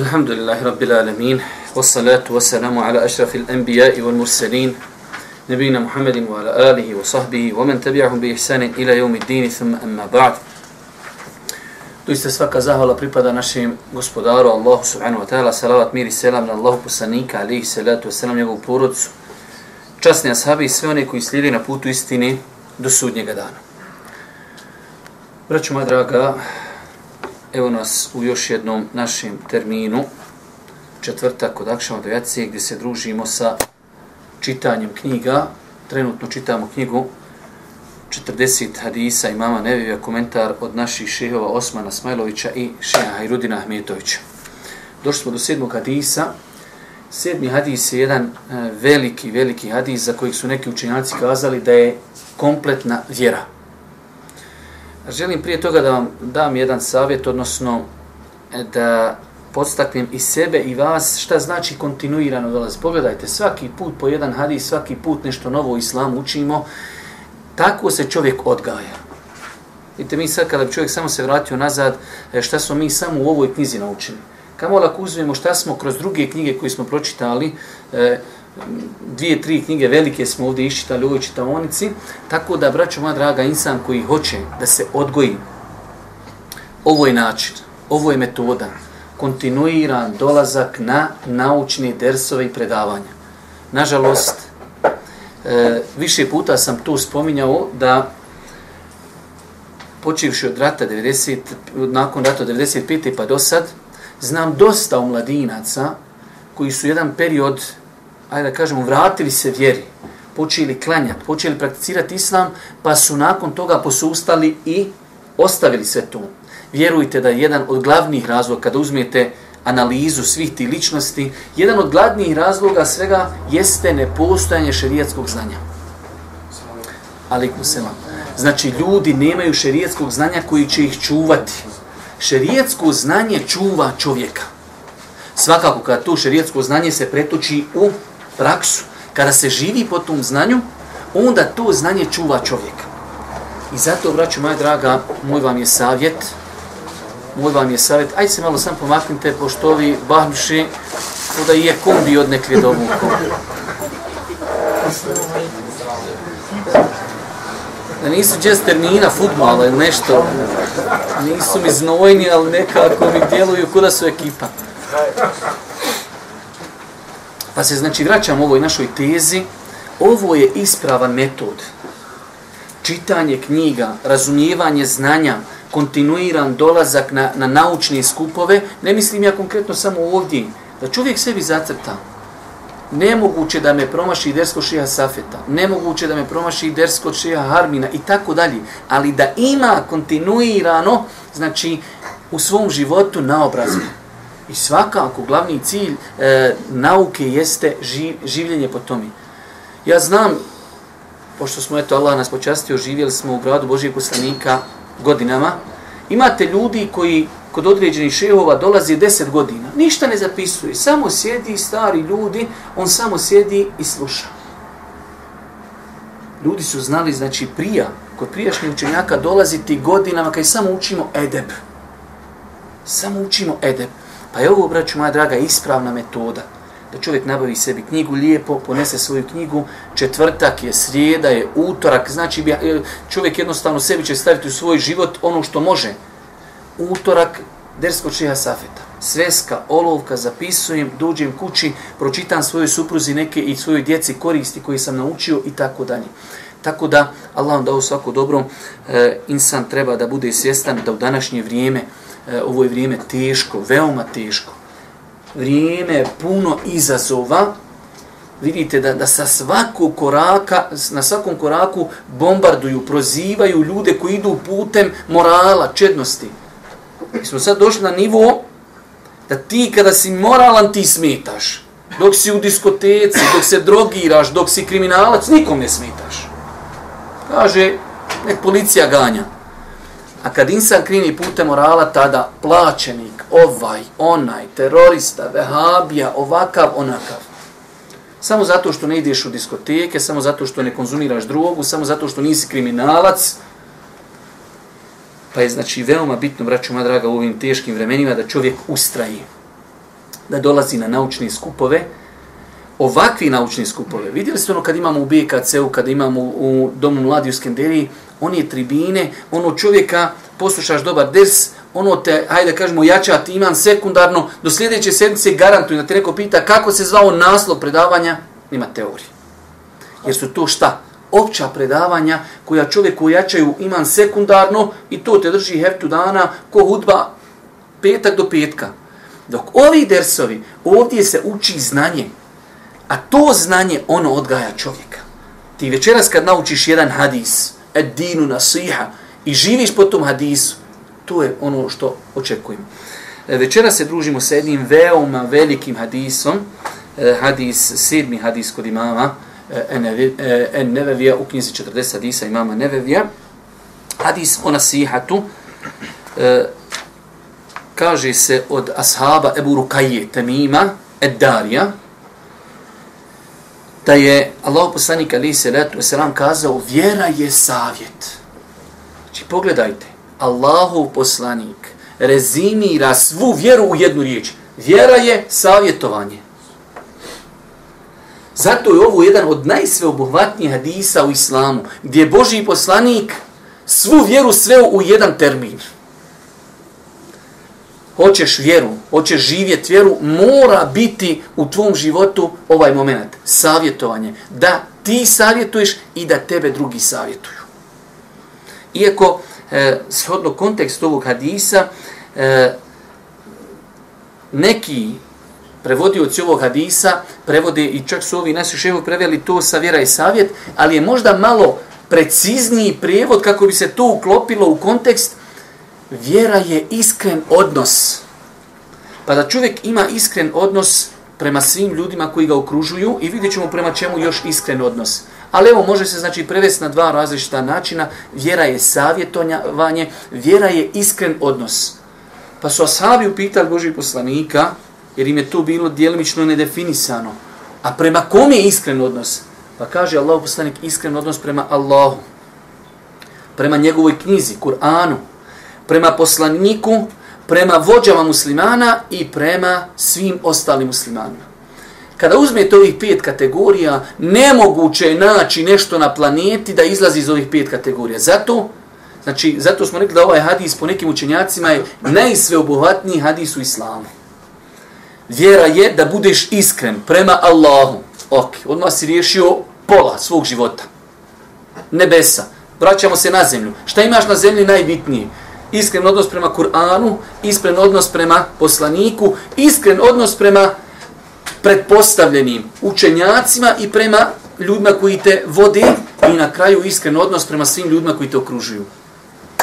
الحمد لله رب العالمين والصلاة والسلام على أشرف الأنبياء والمرسلين نبينا محمد وعلى آله وصحبه ومن تبعهم بإحسان إلى يوم الدين ثم أما بعد Doista svaka zahvala pripada našem gospodaru Allahu subhanahu wa ta'ala, salavat, mir i selam na Allahu poslanika, alihi salatu wa salam, njegovu porodcu, časni ashabi i sve one koji slijede na putu istine do sudnjega dana. Braću moja draga, evo nas u još jednom našem terminu, četvrtak od Akšama do Jacije, gdje se družimo sa čitanjem knjiga. Trenutno čitamo knjigu 40 hadisa imama Nevija, komentar od naših šehova Osmana Smajlovića i šeha Hajrudina Ahmetovića. Došli smo do sedmog hadisa. Sedmi hadis je jedan e, veliki, veliki hadis za kojih su neki učenjaci kazali da je kompletna vjera. Želim prije toga da vam dam jedan savjet, odnosno e, da podstaknem i sebe i vas šta znači kontinuirano dolaz. Pogledajte, svaki put po jedan hadis, svaki put nešto novo u islamu učimo, tako se čovjek odgaja. Vidite, mi sad kada bi čovjek samo se vratio nazad, e, šta smo mi samo u ovoj knjizi naučili. Kamo lako uzmemo šta smo kroz druge knjige koje smo pročitali, e, dvije, tri knjige velike smo ovdje iščitali u ovoj čitavonici, tako da, braćo moja draga, insan koji hoće da se odgoji, ovo je način, ovo je metoda, kontinuiran dolazak na naučne dersove i predavanja. Nažalost, e, više puta sam tu spominjao da počivši od rata 90, nakon rata 95. pa do sad, znam dosta omladinaca koji su jedan period ajde da kažemo, vratili se vjeri, počeli klanjati, počeli prakticirati islam, pa su nakon toga posustali i ostavili sve to. Vjerujte da je jedan od glavnih razloga, kada uzmete analizu svih tih ličnosti, jedan od glavnih razloga svega jeste nepostojanje šerijatskog znanja. Alikum selam. Znači, ljudi nemaju šerijatskog znanja koji će ih čuvati. Šerijatsko znanje čuva čovjeka. Svakako, kada to šerijatsko znanje se pretoči u praksu, kada se živi po tom znanju, onda to znanje čuva čovjeka. I zato, braću moja draga, moj vam je savjet, moj vam je savjet, ajde se malo sam pomaknite, pošto ovi bahnuši, da i je kombi od nekli dobu. Da nisu džez termina futbala ili nešto, nisu mi znojni, ali nekako mi djeluju kuda su ekipa. Pa se znači vraćam ovoj našoj tezi, ovo je ispravan metod. Čitanje knjiga, razumijevanje znanja, kontinuiran dolazak na, na naučne skupove, ne mislim ja konkretno samo ovdje, da čovjek sebi zacrta. Nemoguće da me promaši dersko šeha Safeta, nemoguće da me promaši dersko šeha Harmina i tako dalje, ali da ima kontinuirano, znači, u svom životu na obrazu. I svakako glavni cilj e, nauke jeste živ, življenje po tome. Ja znam, pošto smo, eto, Allah nas počastio, živjeli smo u gradu Božijeg poslanika godinama, imate ljudi koji kod određenih šehova dolazi 10 godina, ništa ne zapisuje, samo sjedi stari ljudi, on samo sjedi i sluša. Ljudi su znali, znači, prija, kod prijašnjih učenjaka dolaziti godinama kad samo učimo edeb. Samo učimo edeb. Pa je ovo, braću moja draga, ispravna metoda. Da čovjek nabavi sebi knjigu lijepo, ponese svoju knjigu, četvrtak je, srijeda je, utorak, znači bi, e, čovjek jednostavno sebi će staviti u svoj život ono što može. Utorak, dersko čeha safeta. Sveska, olovka, zapisujem, dođem kući, pročitam svojoj supruzi neke i svojoj djeci koristi koje sam naučio i tako dalje. Tako da, Allah vam dao svako dobro, e, insan treba da bude svjestan da u današnje vrijeme, E, ovo je vrijeme teško, veoma teško. Vrijeme je puno izazova. Vidite da, da sa svakog koraka, na svakom koraku bombarduju, prozivaju ljude koji idu putem morala, čednosti. Mi smo sad došli na nivo da ti kada si moralan ti smetaš. Dok si u diskoteci, dok se drogiraš, dok si kriminalac, nikom ne smetaš. Kaže, nek policija ganja. A kad insan krini putem morala, tada plaćenik, ovaj, onaj, terorista, vehabija, ovakav, onakav. Samo zato što ne ideš u diskoteke, samo zato što ne konzumiraš drogu, samo zato što nisi kriminalac, Pa je znači veoma bitno, braću moja draga, u ovim teškim vremenima da čovjek ustraji, da dolazi na naučne skupove, ovakvi naučni skupove. Vidjeli ste ono kad imamo u BKC-u, kad imamo u Domu mladi u Skenderiji, one tribine, ono čovjeka, poslušaš dobar ders, ono te, hajde kažemo, jača ti iman sekundarno, do sljedeće sedmice garantuju da te neko pita kako se zvao naslov predavanja, nima teorije. Jer su to šta? opća predavanja koja čovjek jačaju iman sekundarno i to te drži heftu dana ko hudba petak do petka. Dok ovi dersovi, ovdje se uči znanje, a to znanje ono odgaja čovjeka. Ti večeras kad naučiš jedan hadis, ad-dinu nasiha, i živiš po tom hadisu, to je ono što očekujemo. Večera večeras se družimo sa jednim veoma velikim hadisom, e, hadis, sedmi hadis kod imama, e, en e, Nevevija u knjizi 40 hadisa imama Nevevija. Hadis o nasihatu kaže se od ashaba Ebu Rukaje Temima Eddarija, da je Allah poslanik Ali se letu selam kazao vjera je savjet. Znači pogledajte, Allahov poslanik rezimira svu vjeru u jednu riječ. Vjera je savjetovanje. Zato je ovo jedan od najsveobuhvatnijih hadisa u islamu, gdje je Boži poslanik svu vjeru sveo u jedan termin. Hoćeš vjeru, hoćeš živjeti vjeru, mora biti u tvom životu ovaj moment, savjetovanje. Da ti savjetuješ i da tebe drugi savjetuju. Iako, eh, shodno kontekst ovog hadisa, eh, neki prevodioci ovog hadisa prevode i čak su ovi naši šehovi preveli to sa vjera i savjet, ali je možda malo precizniji prijevod kako bi se to uklopilo u kontekst vjera je iskren odnos. Pa da čovjek ima iskren odnos prema svim ljudima koji ga okružuju i vidjet ćemo prema čemu još iskren odnos. Ali evo može se znači prevesti na dva različita načina. Vjera je savjetovanje, vjera je iskren odnos. Pa su ashabi upitali Božih poslanika, jer im je to bilo dijelimično nedefinisano. A prema kom je iskren odnos? Pa kaže Allah poslanik iskren odnos prema Allahu, prema njegovoj knjizi, Kur'anu, prema poslaniku, prema vođama muslimana i prema svim ostalim muslimanima. Kada uzmete ovih pet kategorija, nemoguće je naći nešto na planeti da izlazi iz ovih pet kategorija. Zato, znači, zato smo rekli da ovaj hadis po nekim učenjacima je najsveobuhvatniji hadis u islamu vjera je da budeš iskren prema Allahu. Ok, odmah si riješio pola svog života. Nebesa. Vraćamo se na zemlju. Šta imaš na zemlji najbitnije? Iskren odnos prema Kur'anu, iskren odnos prema poslaniku, iskren odnos prema pretpostavljenim učenjacima i prema ljudima koji te vode i na kraju iskren odnos prema svim ljudima koji te okružuju.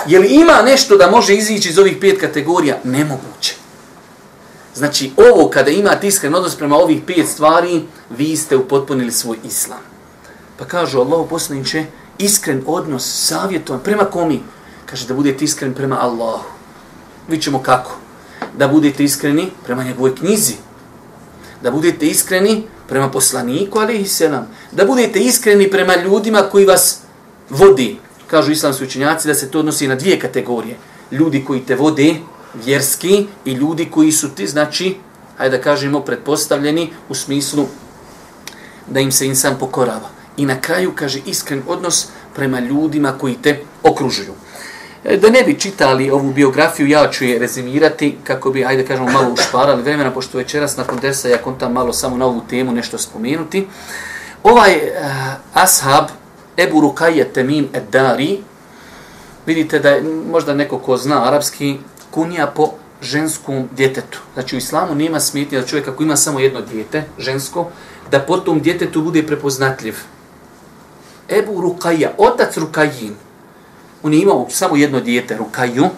Je li ima nešto da može izići iz ovih pet kategorija? Nemoguće. Znači, ovo kada imate iskren odnos prema ovih pet stvari, vi ste upotpunili svoj islam. Pa kažu Allah poslaniče, iskren odnos, savjetovan, prema komi? Kaže da budete iskreni prema Allahu. Vi ćemo kako? Da budete iskreni prema njegovoj knjizi. Da budete iskreni prema poslaniku, ali i selam. Da budete iskreni prema ljudima koji vas vodi. Kažu islamski učenjaci da se to odnosi na dvije kategorije. Ljudi koji te vode, vjerski i ljudi koji su ti, znači, hajde da kažemo, pretpostavljeni u smislu da im se insan pokorava. I na kraju, kaže, iskren odnos prema ljudima koji te okružuju. E, da ne bi čitali ovu biografiju, ja ću je rezimirati kako bi, ajde kažemo, malo ušparali vremena, pošto večeras nakon dersa ja kontam malo samo na ovu temu nešto spomenuti. Ovaj uh, ashab, Ebu Rukaje Temim Eddari, vidite da je možda neko ko zna arapski, kunija po ženskom djetetu. Znači u islamu nema smetnje da čovjek ako ima samo jedno djete, žensko, da po tom djetetu bude prepoznatljiv. Ebu Rukaja, otac Rukajin, on je imao samo jedno dijete, Rukaju,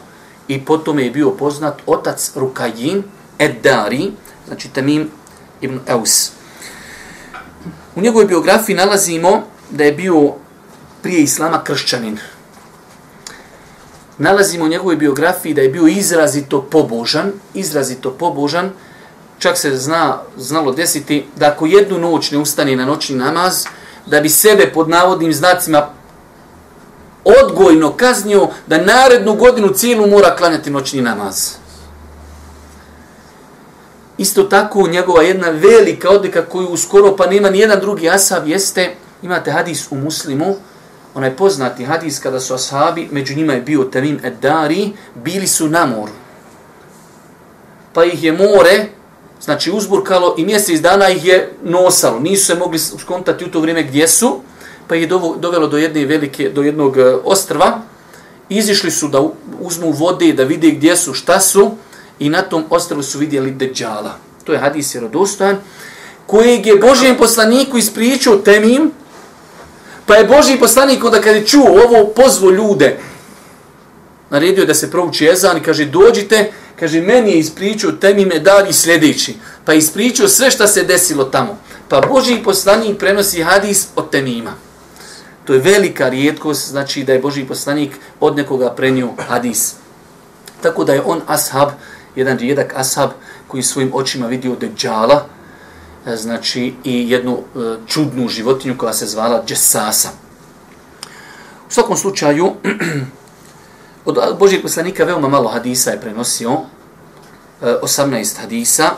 i potom je bio poznat otac Rukajin, Eddari, znači Tamim ibn Aus. U njegovoj biografiji nalazimo da je bio prije Islama kršćanin. Nalazimo u njegovoj biografiji da je bio izrazito pobožan, izrazito pobožan, čak se zna, znalo desiti da ako jednu noć ne ustane na noćni namaz, da bi sebe pod navodnim znacima odgojno kaznio da narednu godinu cijelu mora klanjati noćni namaz. Isto tako njegova jedna velika odlika koju uskoro pa nema ni jedan drugi asab jeste, imate hadis u muslimu, onaj poznati hadis kada su ashabi, među njima je bio Tamim Eddari, bili su na moru. Pa ih je more, znači uzburkalo i mjesec dana ih je nosalo. Nisu se mogli skontati u to vrijeme gdje su, pa je dovelo do jedne velike, do jednog e, ostrva. Izišli su da uzmu vode, da vide gdje su, šta su, i na tom ostrvu su vidjeli Deđala. To je hadis jerodostojan, kojeg je Božijem poslaniku ispričao temim, pa je Božji poslanik onda kad je čuo ovo pozvo ljude, naredio da se prouči jezan i kaže dođite, kaže meni je ispričao temim dar i sljedeći, pa je ispričao sve šta se desilo tamo. Pa Božji poslanik prenosi hadis od temima. To je velika rijetkost, znači da je Božji poslanik od nekoga prenio hadis. Tako da je on ashab, jedan rijedak ashab koji svojim očima vidio deđala, e, znači i jednu e, čudnu životinju koja se zvala Džesasa. U svakom slučaju, od Božijeg poslanika veoma malo hadisa je prenosio, e, 18 hadisa,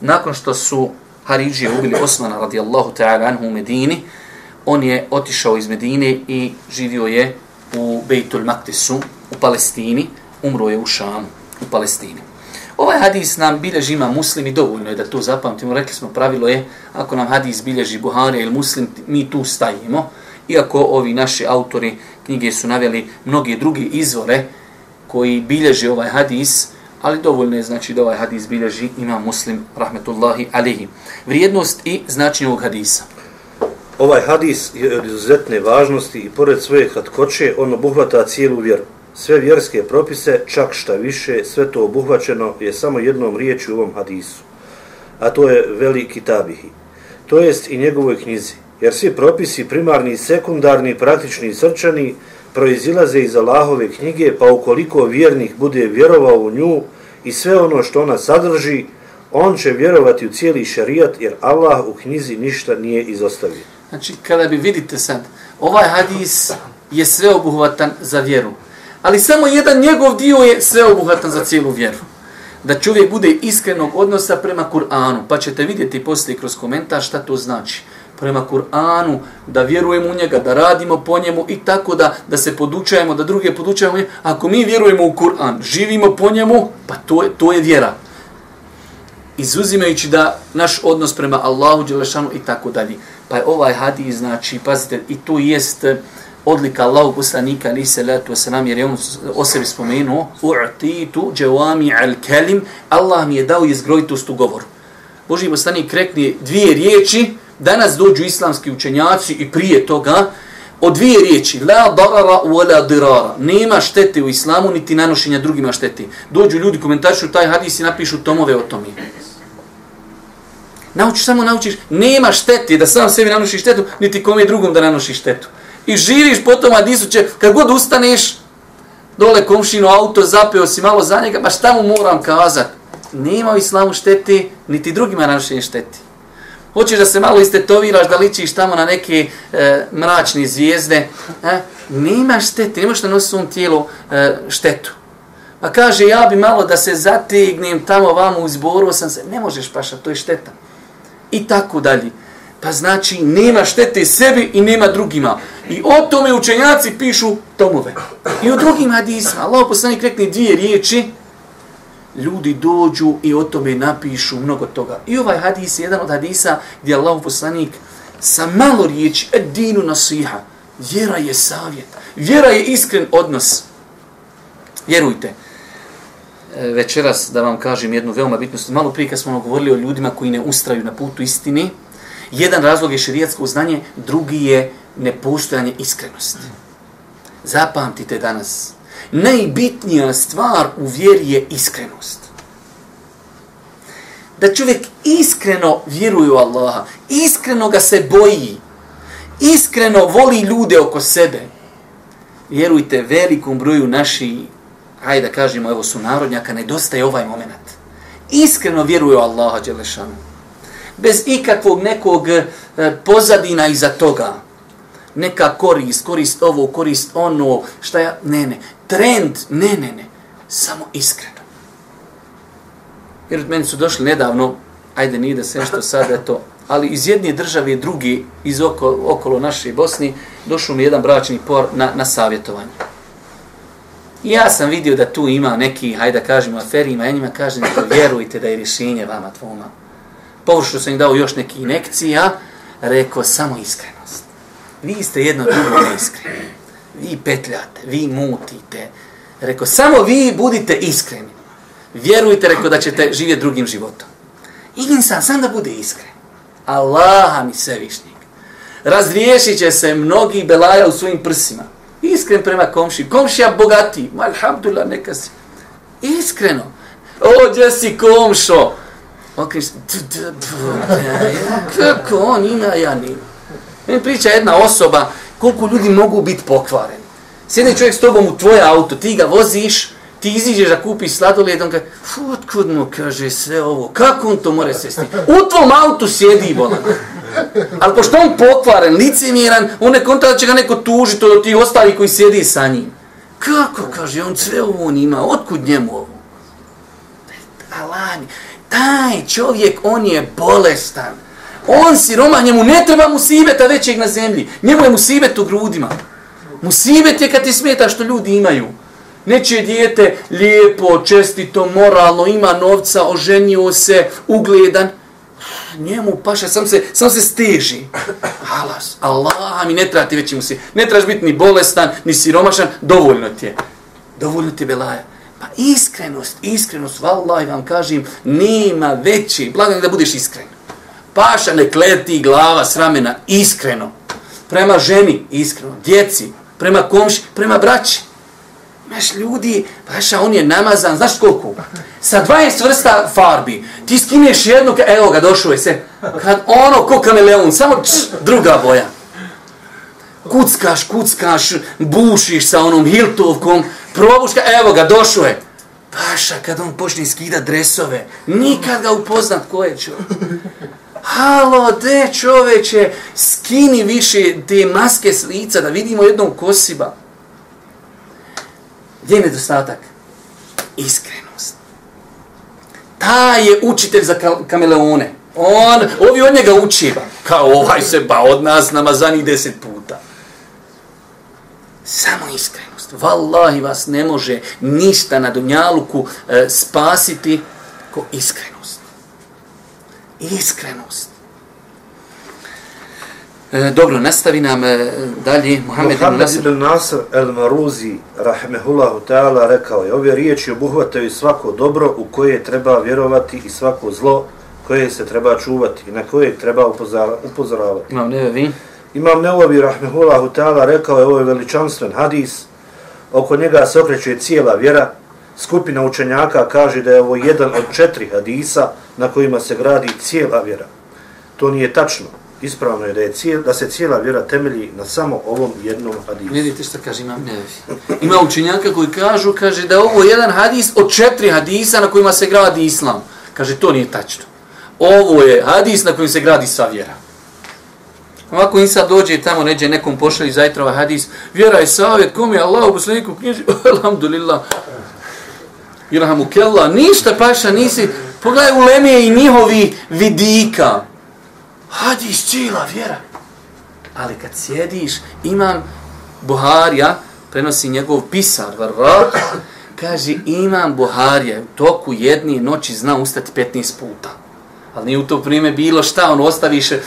nakon što su Haridžije ubili Osmana radijallahu ta'ala anhu u Medini, on je otišao iz Medine i živio je u Bejtul Maktisu, u Palestini, umro je u Šamu, u Palestini. Ovaj hadis nam bilježi ima muslim i dovoljno je da to zapamtimo. Rekli smo, pravilo je, ako nam hadis bilježi Buharija ili muslim, mi tu stajimo. Iako ovi naši autori knjige su naveli mnoge druge izvore koji bilježi ovaj hadis, ali dovoljno je znači da ovaj hadis bilježi ima muslim, rahmetullahi alihi. Vrijednost i značenje ovog hadisa. Ovaj hadis je od izuzetne važnosti i pored svoje kratkoće on obuhvata cijelu vjeru sve vjerske propise, čak šta više, sve to obuhvaćeno je samo jednom riječi u ovom hadisu. A to je veliki tabihi. To jest i njegovoj knjizi. Jer svi propisi, primarni, sekundarni, praktični i srčani, proizilaze iz Allahove knjige, pa ukoliko vjernik bude vjerovao u nju i sve ono što ona sadrži, on će vjerovati u cijeli šarijat, jer Allah u knjizi ništa nije izostavio. Znači, kada bi vidite sad, ovaj hadis je sve obuhvatan za vjeru ali samo jedan njegov dio je sveobuhvatan za cijelu vjeru. Da čovjek bude iskrenog odnosa prema Kur'anu, pa ćete vidjeti poslije kroz komentar šta to znači. Prema Kur'anu, da vjerujemo u njega, da radimo po njemu i tako da da se podučajemo, da druge podučajemo. Ako mi vjerujemo u Kur'an, živimo po njemu, pa to je, to je vjera. Izuzimajući da naš odnos prema Allahu, Đelešanu i tako dalje. Pa je ovaj hadis, znači, pazite, i tu jest eh, odlika Allahu poslanika ali se letu selam jer je on o sebi spomenuo u'titu jawami al kelim, Allah mi je dao izgrojitost u govoru. Boži poslanik rekne dvije riječi, danas dođu islamski učenjaci i prije toga od dvije riječi, la darara wala dirara, nema štete u islamu niti nanošenja drugima štete. Dođu ljudi, komentarišu taj hadis i napišu tomove o tome. Naučiš, samo naučiš, nema štete da sam sebi nanošiš štetu, niti kome drugom da nanošiš štetu i živiš potom hadisu će, kad god ustaneš, dole komšino auto, zapeo si malo za njega, pa šta mu moram kazat? Nema u islamu šteti, niti drugima nanošenje šteti. Hoćeš da se malo istetoviraš, da ličiš tamo na neke e, mračne zvijezde, e? nema štete, nemaš da nosi svom tijelu e, štetu. Pa kaže, ja bi malo da se zategnem tamo vamo u zboru, sam se, ne možeš paša, to je šteta. I tako dalje. Pa znači, nema štete sebi i nema drugima. I o tome učenjaci pišu tomove. I u drugim hadisma, Allah poslanik rekne dvije riječi, ljudi dođu i o tome napišu mnogo toga. I ovaj hadis je jedan od hadisa gdje Allah poslanik sa malo riječi, edinu nasiha, vjera je savjet, vjera je iskren odnos. Vjerujte, e, večeras da vam kažem jednu veoma bitnu stvar, malo prije kad smo govorili o ljudima koji ne ustraju na putu istini, jedan razlog je širijatsko znanje, drugi je nepostojanje iskrenosti. Zapamtite danas. Najbitnija stvar u vjeri je iskrenost. da čovjek iskreno vjeruje u Allaha, iskreno ga se boji, iskreno voli ljude oko sebe. Vjerujte, velikom broju naših, hajde da kažemo, evo su narodnjaka, nedostaje ovaj moment. Iskreno vjeruje u Allaha, Đelešanu. Bez ikakvog nekog eh, pozadina iza toga. Neka korist, korist ovo, korist ono, šta ja, ne, ne. Trend, ne, ne, ne. Samo iskreno. Jer meni su došli nedavno, ajde nije da se što sad, eto, ali iz jedne države drugi, iz oko, okolo naše Bosni, došao mi jedan bračni por na, na savjetovanje. I ja sam vidio da tu ima neki, hajde da kažemo, aferima, ja njima kažem da vjerujte da je rješenje vama tvoma. Površno sam im dao još neki inekcija, rekao samo iskreno. Vi ste jedno drugo neiskreni. Vi petljate, vi mutite. Reko, samo vi budite iskreni. Vjerujte, reko, da ćete živjeti drugim životom. I insan, sam da bude iskren. Allaha mi svevišnjeg. Razriješit će se mnogi belaja u svojim prsima. Iskren prema komši. Komšija bogati. Alhamdulillah, neka si. Iskreno. O, gdje si komšo? Okriš, kako on ima, ja nima. Meni priča jedna osoba koliko ljudi mogu biti pokvareni. Sjedne čovjek s tobom u tvoje auto, ti ga voziš, ti iziđeš da kupiš sladoled, on kaže, otkud mu kaže sve ovo, kako on to more sesti? U tvom autu sjedi bolan. Ali pošto on pokvaren, licemjeran, on ne konta da će ga neko tužiti od tih ostali koji sjedi sa njim. Kako, kaže, on sve ovo on ima, otkud njemu ovo? Alani, taj čovjek, on je bolestan. On siroma, njemu ne treba mu sibeta većeg na zemlji. Njemu je musibet u grudima. Musibet je kad ti smeta što ljudi imaju. Neće dijete lijepo, čestito, moralno, ima novca, oženio se, ugledan. Njemu paša, sam se, sam se steži. Alas, Allah mi ne treba ti veći musibet. si. Ne trebaš biti ni bolestan, ni siromašan, dovoljno ti je. Dovoljno ti je belaja. Pa iskrenost, iskrenost, vallaj vam kažem, nema veći. Blago da budeš iskren. Paša ne kleti glava s ramena, iskreno. Prema ženi, iskreno. Djeci, prema komši, prema braći. Maš ljudi, paša, on je namazan, znaš koliko? Sa 20 vrsta farbi. Ti skineš jednu, evo ga, došao je se. Kad ono, ko kameleon, samo č, druga boja. Kuckaš, kuckaš, bušiš sa onom hiltovkom, probuška, evo ga, došao je. Paša, kad on počne skida dresove, nikad ga upoznat ko je čovjek. Halo, de čoveče, skini više te maske s lica da vidimo jednom kosiba. Gdje je nedostatak? Iskrenost. Ta je učitelj za kameleone. On, ovi od njega uči, Kao ovaj se ba od nas namazani deset puta. Samo iskrenost. Wallahi vas ne može ništa na dunjaluku e, spasiti ko iskrenost. Iskrenost. E, dobro, nastavi nam e, dalje Muhammed Nasr. ibn Nasr el-Maruzi, rahmehullahu ta'ala, rekao je, ove riječi obuhvataju svako dobro u koje treba vjerovati i svako zlo koje se treba čuvati i na koje treba upozoravati. Imam nevevi. Imam nevevi, rahmehullahu ta'ala, rekao je, ovo je veličanstven hadis, oko njega se okreće cijela vjera, skupina učenjaka kaže da je ovo jedan od četiri hadisa na kojima se gradi cijela vjera. To nije tačno ispravno je da, je cijel, da se cijela vjera temelji na samo ovom jednom hadisu. Vidite što kaže imam nevi. Ima učenjaka koji kažu, kaže da ovo jedan hadis od četiri hadisa na kojima se gradi islam. Kaže, to nije tačno. Ovo je hadis na kojim se gradi sva vjera. Ovako insa sad dođe tamo neđe nekom pošalji zajtrova hadis, vjera je savjet, kom je Allah u posljedniku knjiži, alhamdulillah, ilhamu kella, ništa paša, nisi, pogledaj u lemije i njihovi vidika, hadis cijela vjera. Ali kad sjediš, imam Buharija, prenosi njegov pisar, vrlo, kaže, imam Buharija, u toku jedne noći zna ustati 15 puta ali nije u to vrijeme bilo šta, ono, ostaviš e,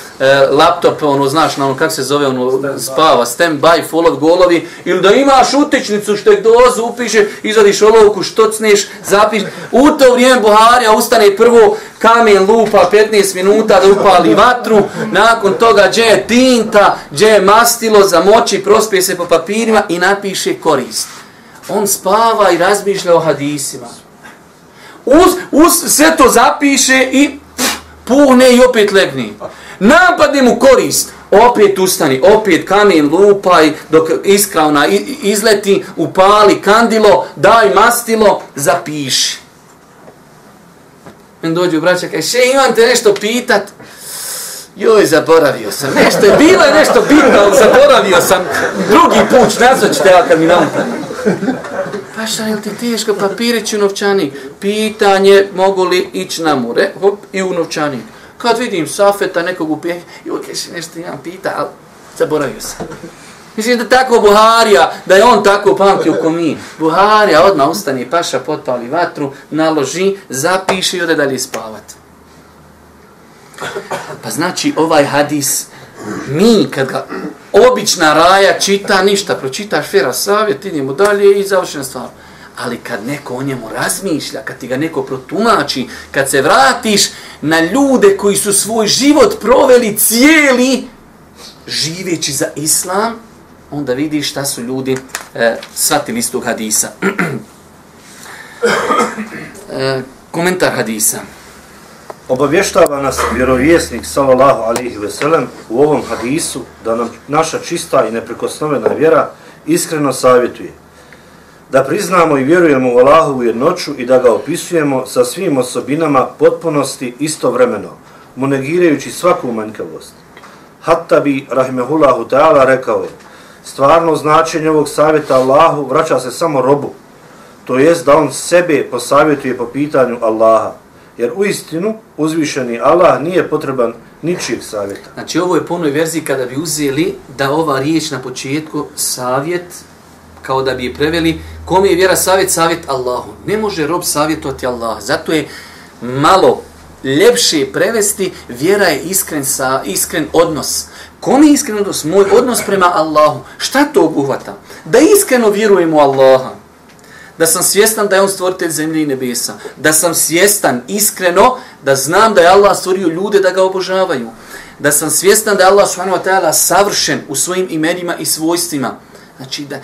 laptop, ono, znaš, na ono, kako se zove, ono, stand spava, stand by, full of golovi, ili da imaš utičnicu što je dolazu, upiše, izvadiš olovku, što cneš, zapiš, u to vrijeme Buharija ustane prvo kamen lupa 15 minuta da upali vatru, nakon toga gdje je tinta, gdje je mastilo, zamoči, prospije se po papirima i napiše korist. On spava i razmišlja o hadisima. Uz, uz sve to zapiše i puhne i opet legni. Napadne mu korist, opet ustani, opet kamen lupaj, dok iskra ona izleti, upali kandilo, daj mastilo, zapiši. Men dođe u braća, kaj e, še imam te nešto pitat? Joj, zaboravio sam. Nešto je bilo je nešto bitno, ali zaboravio sam. Drugi put, nazvat ćete ja kad mi nauta. Pa šta je ti teško, papirić u novčanik? Pitanje, mogu li ići na more? Hop, i u novčanik. Kad vidim safeta nekog upije, joj, kaj še nešto imam pita, ali zaboravio sam. Mislim da tako Buharija, da je on tako pamtio ko mi. Buharija odmah ustane, paša potpali vatru, naloži, zapiše i ode dalje spavati. Pa znači ovaj hadis, mi kad ga obična raja čita ništa, pročitaš fera savjet, idemo dalje i završena stvar. Ali kad neko o njemu razmišlja, kad ti ga neko protumači, kad se vratiš na ljude koji su svoj život proveli cijeli, živeći za islam, onda vidiš šta su ljudi e, shvatili iz tog hadisa. e, komentar hadisa. Obavještava nas vjerovjesnik sallallahu alaihi ve sellem u ovom hadisu da nam naša čista i neprekosnovena vjera iskreno savjetuje. Da priznamo i vjerujemo u Allahovu jednoću i da ga opisujemo sa svim osobinama potpunosti istovremeno, mu negirajući svaku manjkavost. Hatta bi, rahimehullahu ta'ala, rekao je, stvarno značenje ovog savjeta Allahu vraća se samo robu, to jest da on sebe posavjetuje po pitanju Allaha, jer u istinu uzvišeni Allah nije potreban ničijeg savjeta. Znači ovo je po onoj verziji kada bi uzeli da ova riječ na početku savjet, kao da bi je preveli, kom je vjera savjet, savjet Allahu. Ne može rob savjetovati Allah, zato je malo ljepše prevesti, vjera je iskren, sa, iskren odnos. Kom je iskren odnos? Moj odnos prema Allahu. Šta to obuhvata? Da iskreno vjerujemo Allaha da sam svjestan da je on stvoritelj zemlje i nebesa, da sam svjestan iskreno da znam da je Allah stvorio ljude da ga obožavaju, da sam svjestan da je Allah subhanahu wa ta'ala savršen u svojim imenima i svojstvima. Znači da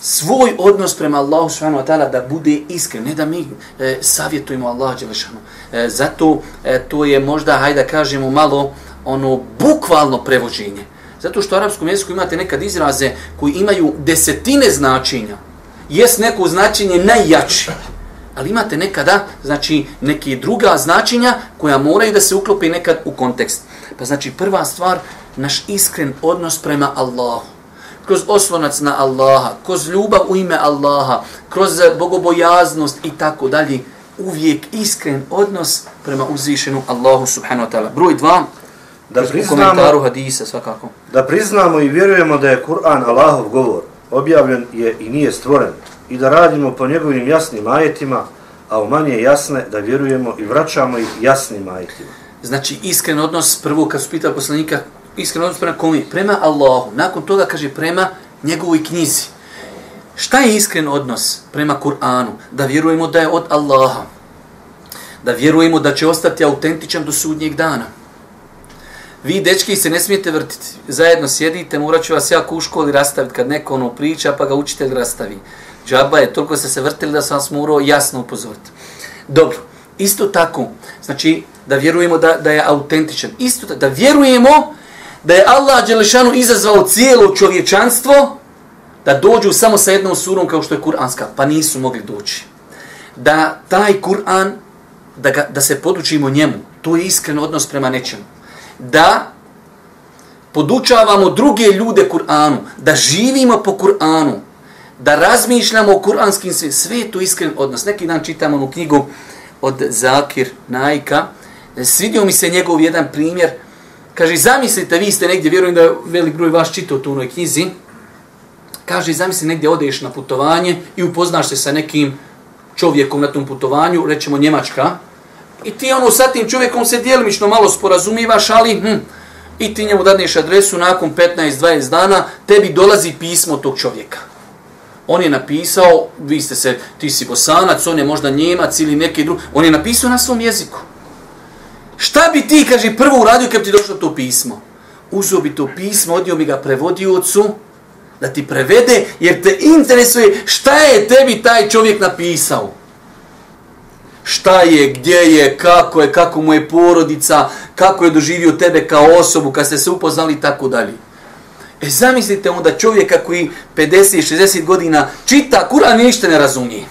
svoj odnos prema Allahu subhanahu wa ta'ala da bude iskren, ne da mi e, savjetujemo Allah dželešanu. E, zato e, to je možda, hajde da kažemo malo, ono bukvalno prevođenje. Zato što u arapskom jeziku imate nekad izraze koji imaju desetine značenja jest neko značenje najjače. Ali imate nekada, znači, neke druga značenja koja moraju da se uklope nekad u kontekst. Pa znači, prva stvar, naš iskren odnos prema Allahu. Kroz oslonac na Allaha, kroz ljubav u ime Allaha, kroz bogobojaznost i tako dalje. Uvijek iskren odnos prema uzvišenu Allahu subhanahu wa ta'ala. Broj dva, da priznamo, hadisa, svakako. da priznamo i vjerujemo da je Kur'an Allahov govor objavljen je i nije stvoren i da radimo po njegovim jasnim ajetima, a u manje jasne da vjerujemo i vraćamo ih jasnim ajetima. Znači, iskren odnos, prvo kad su pitali poslanika, iskren odnos prema komi? Prema Allahu. Nakon toga kaže prema njegovoj knjizi. Šta je iskren odnos prema Kur'anu? Da vjerujemo da je od Allaha. Da vjerujemo da će ostati autentičan do sudnjeg dana. Vi, dečki, se ne smijete vrtiti. Zajedno sjedite, morat ću vas jako u školi rastaviti kad neko ono priča, pa ga učitelj rastavi. Džaba je, toliko ste se vrtili da sam vas morao jasno upozoriti. Dobro, isto tako, znači da vjerujemo da, da je autentičan. Isto tako, da vjerujemo da je Allah Đelešanu izazvao cijelo čovječanstvo da dođu samo sa jednom surom kao što je Kur'anska, pa nisu mogli doći. Da taj Kur'an, da, ga, da se podučimo njemu, to je iskren odnos prema nečemu da podučavamo druge ljude Kur'anu, da živimo po Kur'anu, da razmišljamo o kur'anskim sve, sve je to iskren odnos. Neki dan čitam onu knjigu od Zakir Najka, svidio mi se njegov jedan primjer, kaže, zamislite, vi ste negdje, vjerujem da je velik broj vaš čitao tu onoj knjizi, kaže, zamisli negdje odeš na putovanje i upoznaš se sa nekim čovjekom na tom putovanju, rećemo Njemačka, I ti ono sa tim čovjekom se dijelimično malo sporazumivaš, ali hm, i ti njemu dadneš adresu nakon 15-20 dana, tebi dolazi pismo tog čovjeka. On je napisao, vi ste se, ti si bosanac, on je možda njemac ili neki drugi, on je napisao na svom jeziku. Šta bi ti, kaže, prvo uradio kad ti došlo to pismo? Uzeo bi to pismo, odio bi ga prevodiocu, da ti prevede, jer te interesuje šta je tebi taj čovjek napisao šta je, gdje je, kako je, kako mu je porodica, kako je doživio tebe kao osobu, kad ste se upoznali i tako dalje. E zamislite onda čovjeka koji 50-60 godina čita Kur'an i ništa ne razumije.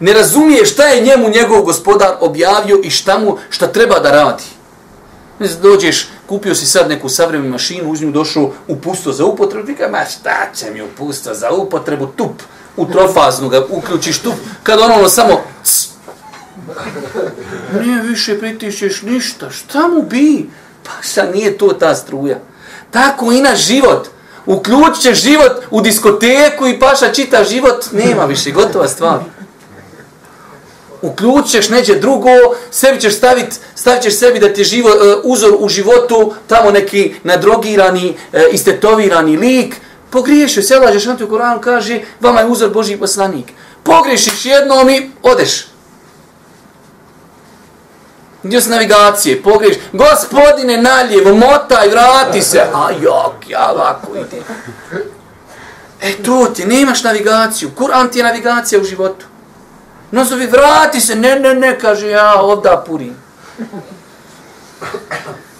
Ne razumije šta je njemu njegov gospodar objavio i šta mu šta treba da radi. Ne dođeš, kupio si sad neku savremenu mašinu, uz nju došao u pusto za upotrebu, ti kaže, ma šta će mi u pusto za upotrebu, tup, u trofaznu ga uključiš tup, kad ono, ono samo, cs, nije više pritišćeš ništa, šta mu bi? Pa šta nije to ta struja? Tako i na život. Uključit ćeš život u diskoteku i paša čita život, nema više, gotova stvar. Uključit ćeš neđe drugo, sebi ćeš staviti, stavit ćeš sebi da ti je živo, uh, uzor u životu, tamo neki nadrogirani, uh, istetovirani lik, pogriješio, se lađeš na tu Koranu, kaže, vama je uzor Boži poslanik. Pogriješiš jednom i odeš. Gdje su navigacije? Pogriješ. Gospodine, naljevo, motaj, vrati se. A jok, ja lako idem. E, to ti, nemaš navigaciju. Kur'an ti je navigacija u životu. No zovi, vrati se. Ne, ne, ne, kaže, ja ovda purim.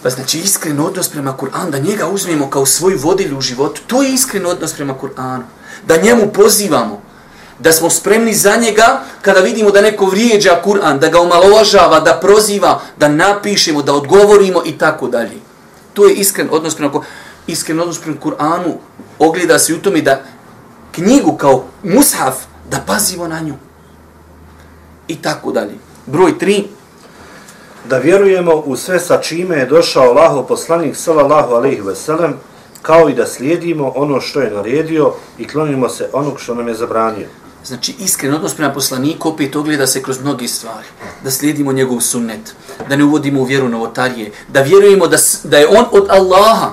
Pa znači, iskren odnos prema Kur'anu, da njega uzmemo kao svoju vodilju u životu, to je iskren odnos prema Kur'anu. Da njemu pozivamo da smo spremni za njega kada vidimo da neko vrijeđa Kur'an, da ga omalovažava, da proziva, da napišemo, da odgovorimo i tako dalje. To je iskren odnos prema Iskren odnos prema Kur'anu ogleda se u tome da knjigu kao mushaf, da pazimo na nju. I tako dalje. Broj tri. Da vjerujemo u sve sa čime je došao Allaho poslanik sallallahu alaihi ve sellem, kao i da slijedimo ono što je naredio i klonimo se onog što nam je zabranio. Znači, iskren odnos prema poslaniku opet ogleda se kroz mnogi stvari. Da slijedimo njegov sunnet, da ne uvodimo u vjeru novotarije, da vjerujemo da, da je on od Allaha,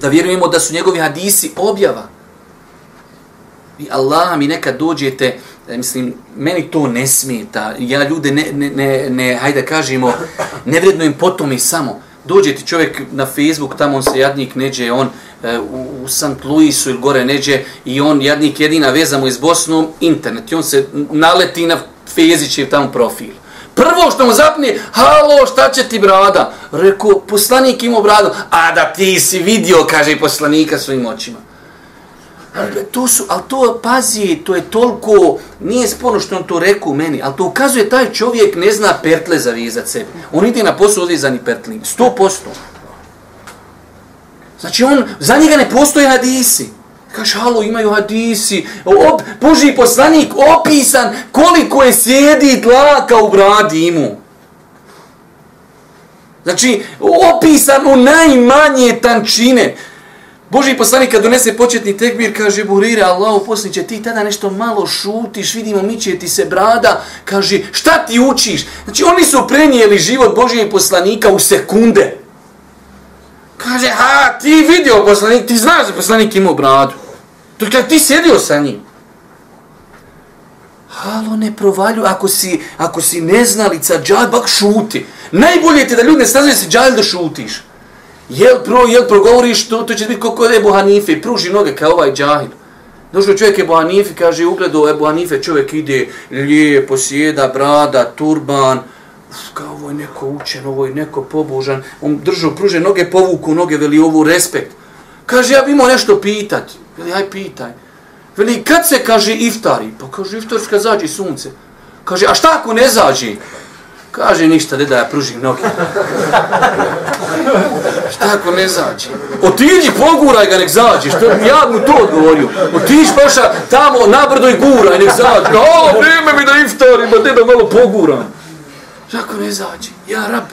da vjerujemo da su njegovi hadisi objava. Vi Allah mi nekad dođete, e, mislim, meni to ne smeta, ja ljude ne, ne, ne, ne hajde kažemo, nevredno im potom i samo. Dođe ti čovjek na Facebook, tamo on se jadnik neđe, on E, u, u St. Louisu ili gore neđe i on jednik jedina veza mu iz Bosnom internet i on se naleti na Fezićev tamo profil. Prvo što mu zapne, halo, šta će ti brada? Reku, poslanik imao bradu. A da ti si vidio, kaže poslanika svojim očima. Ali to su, ali to, pazi, to je toliko, nije sporno što on to rekao meni, ali to ukazuje taj čovjek ne zna pertle zavizat sebi. On ide na posao odvizani pertlim, sto posto. Znači on, za njega ne postoje hadisi. Kaže, halo, imaju hadisi. Op, Boži poslanik opisan koliko je sjedi tlaka u bradi imu. Znači, opisan u najmanje tančine. Boži poslanik kad donese početni tekbir, kaže, Burire, Allahu posliće ti tada nešto malo šutiš, vidimo, miće ti se brada. Kaže, šta ti učiš? Znači, oni su prenijeli život Božije poslanika u sekunde. Kaže, ha, ti vidio poslanik, ti znaš da poslanik imao bradu. To je ti sjedio sa njim. Halo, ne provalju, ako si, ako si neznalica, džaj, bak šuti. Najbolje ti da ljudi ne staznaju se džaj da šutiš. Jel pro, jel progovoriš, to, to će biti kako je Ebu Hanife, pruži noge kao ovaj džahil. Došao čovjek Ebu Hanife, kaže, ugledao Ebu Hanife, čovjek ide lijepo, sjeda, brada, turban, kao ovo je neko učen, ovo je neko pobožan, on držao, pruže noge, povuku noge, veli ovu respekt. Kaže, ja bi imao nešto pitati. Veli, aj pitaj. Veli, kad se kaže iftari? Pa kaže, iftarska zađe sunce. Kaže, a šta ako ne zađe? Kaže, ništa, da ja pružim noge. šta ako ne zađe? Otiđi, poguraj ga, nek zađe. Što, ja mu to odgovorio. Otiđi, paša, tamo, na brdo i guraj, nek zađe. A, vrijeme mi da iftarim, ba, da malo poguram. Zako ne zađe? Ja rab,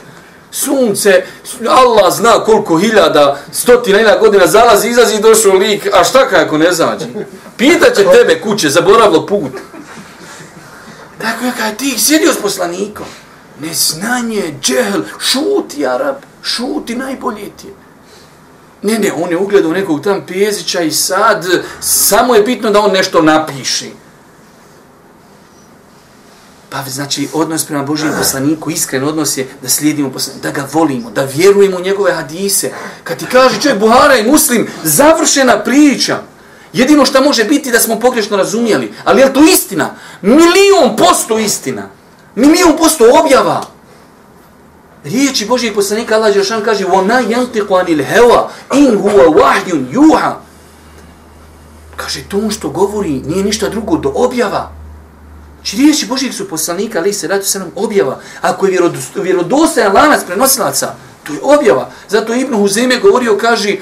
sunce, Allah zna koliko hiljada, stotina hiljada godina zalazi, izlazi i došao lik, a šta kako ne zađe? Pitaće tebe kuće, zaboravilo put. Tako je ti sjedio s poslanikom. Neznanje, džehl, šuti, Arab, šuti, najbolje ti je. Ne, ne, on je ugledao nekog tam pezića i sad, samo je bitno da on nešto napiši. Pa znači odnos prema Božijem poslaniku, iskren odnos je da slijedimo poslaniku, da ga volimo, da vjerujemo u njegove hadise. Kad ti kaže čovjek Buhara i Muslim, završena priča. Jedino što može biti da smo pogrešno razumijeli. Ali je to istina? Milion posto istina. Milijon posto objava. Riječi Božijeg poslanika Allah Đeršan kaže وَمَا يَنْتِقُ عَنِ الْهَوَا إِنْ هُوَ وَحْيٌ يُوحَ Kaže, to što govori nije ništa drugo do objava. Znači riječi Božijeg su poslanika, ali se ratu se nam objava. Ako je vjerodostajan lanac prenosilaca, to je objava. Zato Ibn Huzeme govorio, kaže,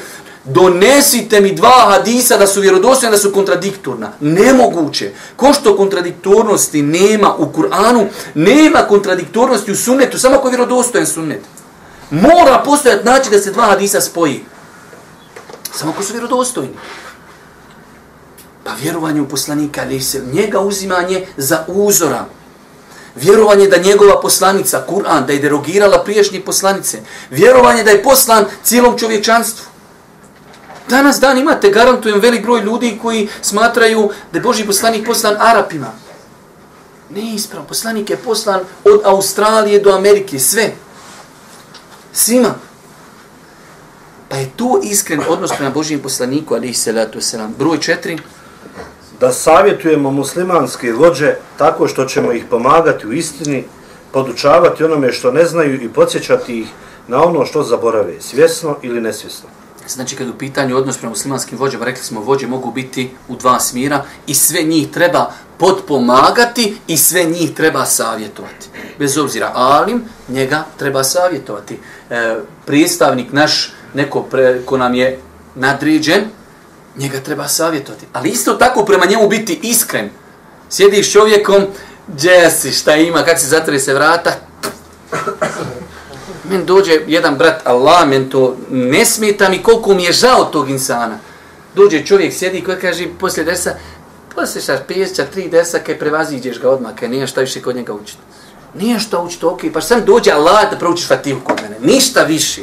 donesite mi dva hadisa da su vjerodostojna, da su kontradiktorna. Nemoguće. Ko što kontradiktornosti nema u Kur'anu, nema kontradiktornosti u sunnetu, samo ako je vjerodostojen sunnet. Mora postojati način da se dva hadisa spoji. Samo ako su vjerodostojni. Pa vjerovanje u poslanika, njega uzimanje za uzora. Vjerovanje da njegova poslanica, Kur'an, da je derogirala priješnje poslanice. Vjerovanje da je poslan cijelom čovječanstvu. Danas dan imate, garantujem, velik broj ljudi koji smatraju da je Boži poslanik poslan Arapima. Ne ispravo, poslanik je poslan od Australije do Amerike, sve. Svima. Pa je to iskren odnos prema Božijem poslaniku, ali i salatu selam. Broj četiri. Da savjetujemo muslimanske vođe tako što ćemo ih pomagati u istini, podučavati onome što ne znaju i podsjećati ih na ono što zaborave, svjesno ili nesvjesno. Znači, kad u pitanju odnos prema muslimanskim vođama, rekli smo, vođe mogu biti u dva smjera i sve njih treba podpomagati i sve njih treba savjetovati. Bez obzira, alim, njega treba savjetovati. E, pristavnik naš, neko pre, ko nam je nadređen, njega treba savjetovati. Ali isto tako prema njemu biti iskren. Sjediš čovjekom, gdje si, šta ima, kak se zatvori se vrata, men dođe jedan brat, Allah, men to ne smeta mi koliko mi je žao tog insana. Dođe čovjek, sjedi koji kaže poslije desa, poslije šta, pjesća, tri desa, kaj prevaziđeš ga odmah, kaj nije šta više kod njega učiti. Nije šta učiti, ok, pa sam dođe Allah da proučiš fatihu kod mene, ništa više.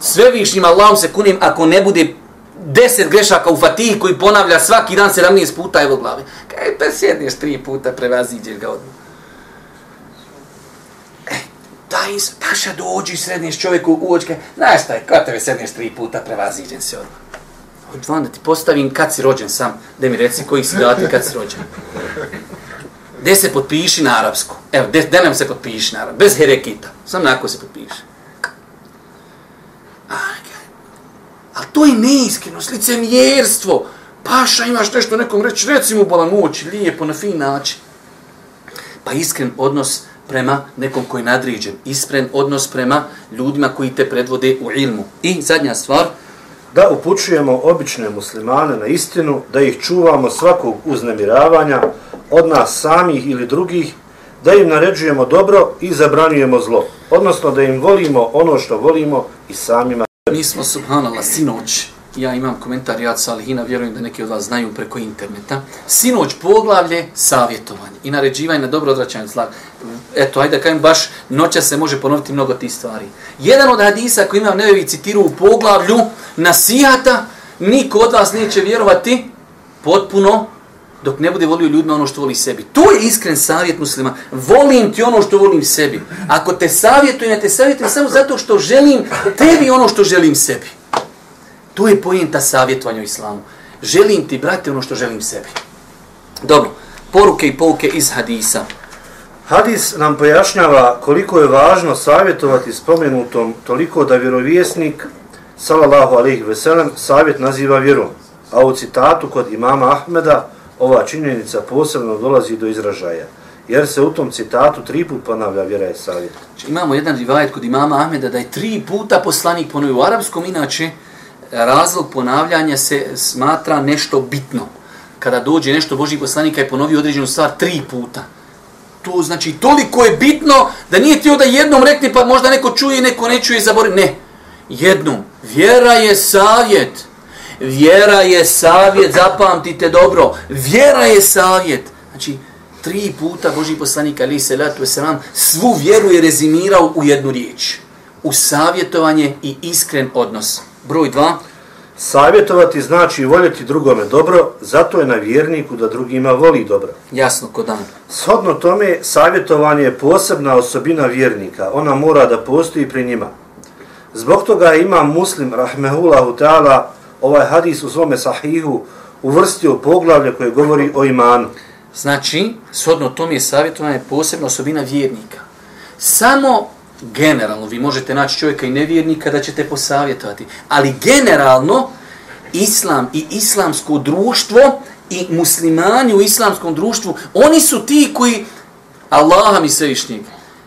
Sve višnjim Allahom se kunim, ako ne bude deset grešaka u fatihi koji ponavlja svaki dan 17 puta, evo glavi. Kaj pa sjedneš tri puta, prevaziđeš ga odmah e, daj, paša dođi, srednješ čovjeku u očke, znaš šta je, kada tebe srednješ tri puta, prevaziđen se odmah. Hoću da ti postavim kad si rođen sam, da mi reci koji si dati kad si rođen. Gde se potpiši na arapsku? Evo, gde nam se potpiši na arapsku? Bez herekita. Sam nako se potpiši. Ali to je neiskrenost, licemjerstvo. Paša, imaš nešto nekom reći, reci mu bolan moć, lijepo, na fin način. Pa iskren odnos prema nekom koji je nadriđen, ispren odnos prema ljudima koji te predvode u ilmu. I zadnja stvar. Da upućujemo obične muslimane na istinu, da ih čuvamo svakog uznemiravanja od nas samih ili drugih, da im naređujemo dobro i zabranjujemo zlo. Odnosno da im volimo ono što volimo i samima. Mi smo, subhanallah, sinoć, ja imam komentar Jad Salihina, vjerujem da neki od vas znaju preko interneta. Sinoć poglavlje savjetovanje i naređivanje na dobro odraćanje zla. Eto, ajde da kajem, baš noća se može ponoviti mnogo tih stvari. Jedan od hadisa koji imam nevevi citiru u poglavlju nasihata, niko od vas neće vjerovati potpuno dok ne bude volio ljudima ono što voli sebi. To je iskren savjet muslima. Volim ti ono što volim sebi. Ako te savjetujem, ja te savjetujem samo zato što želim tebi ono što želim sebi. To je pojenta savjetovanja u islamu. Želim ti, brate, ono što želim sebi. Dobro, poruke i pouke iz hadisa. Hadis nam pojašnjava koliko je važno savjetovati spomenutom toliko da vjerovjesnik, salallahu alaihi veselem, savjet naziva vjerom. A u citatu kod imama Ahmeda ova činjenica posebno dolazi do izražaja. Jer se u tom citatu tri put ponavlja vjera je savjet. Znači, imamo jedan rivajet kod imama Ahmeda da je tri puta poslanik ponovio u arapskom, inače razlog ponavljanja se smatra nešto bitno. Kada dođe nešto Boži poslanika i ponovi određenu stvar tri puta. To znači toliko je bitno da nije ti da jednom rekne pa možda neko čuje, neko ne čuje i zabori. Ne. Jednom. Vjera je savjet. Vjera je savjet, zapamtite dobro. Vjera je savjet. Znači, tri puta Boži poslanik ali se letu selam svu vjeru je rezimirao u jednu riječ. U savjetovanje i iskren odnos. Broj dva. Savjetovati znači voljeti drugome dobro, zato je na vjerniku da drugima voli dobro. Jasno, kod dan. Shodno tome, savjetovanje je posebna osobina vjernika. Ona mora da postoji pri njima. Zbog toga ima muslim, rahmehullahu ta'ala, ovaj hadis u svome sahihu uvrstio poglavlje koje govori o imanu. Znači, shodno tome je savjetovanje posebna osobina vjernika. Samo generalno, vi možete naći čovjeka i nevjernika da ćete posavjetovati, ali generalno, islam i islamsko društvo i muslimani u islamskom društvu, oni su ti koji, Allaha mi svevišnjeg,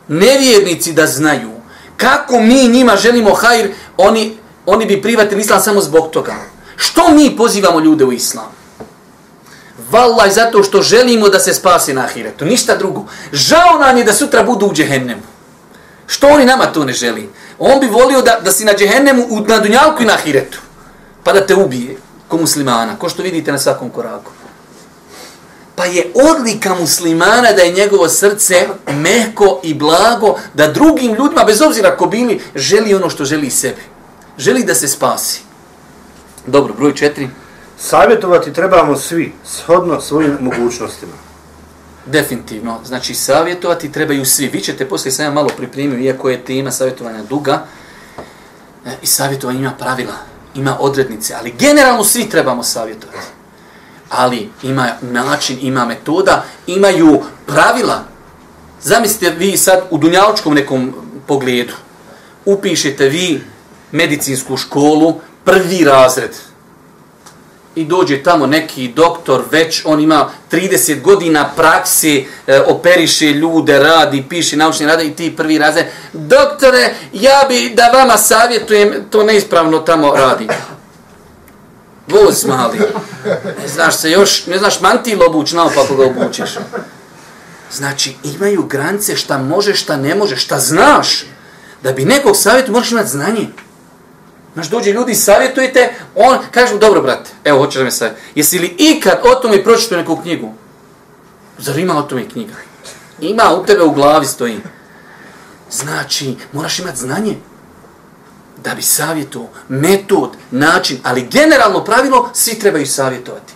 nevjernici da znaju kako mi njima želimo hajr, oni, oni bi privatili islam samo zbog toga. Što mi pozivamo ljude u islam? Vallaj zato što želimo da se spasi na ahiretu, ništa drugo. Žao nam je da sutra budu u džehennemu. Što oni nama to ne želi? On bi volio da, da si na džehennemu, na dunjalku i na ahiretu. Pa da te ubije ko muslimana, ko što vidite na svakom koraku. Pa je odlika muslimana da je njegovo srce mehko i blago, da drugim ljudima, bez obzira ko bili, želi ono što želi sebi. Želi da se spasi. Dobro, broj četiri. Savjetovati trebamo svi, shodno svojim mogućnostima. Definitivno. Znači, savjetovati trebaju svi. Vi ćete poslije sam ja malo pripremio, iako je tema savjetovanja duga, e, i savjetovanje ima pravila, ima odrednice, ali generalno svi trebamo savjetovati. Ali ima način, ima metoda, imaju pravila. Zamislite vi sad u dunjaločkom nekom pogledu, upišete vi medicinsku školu, prvi razred, i dođe tamo neki doktor, već on ima 30 godina praksi, e, operiše ljude, radi, piše naučni rade i ti prvi razred. doktore, ja bi da vama savjetujem, to neispravno tamo radi. Voz mali. Ne znaš se još, ne znaš mantil obuć, naopako ga obučiš. Znači, imaju granice šta može, šta ne može, šta znaš. Da bi nekog savjetu moraš imati znanje. Znaš, dođe ljudi, savjetujete, on kaže, dobro, brate, evo, hoćeš da me savjet. Jesi li ikad o tome pročito neku knjigu? Zar ima o tome knjiga? Ima, u tebe u glavi stoji. Znači, moraš imati znanje da bi savjetovao metod, način, ali generalno pravilo, svi trebaju savjetovati.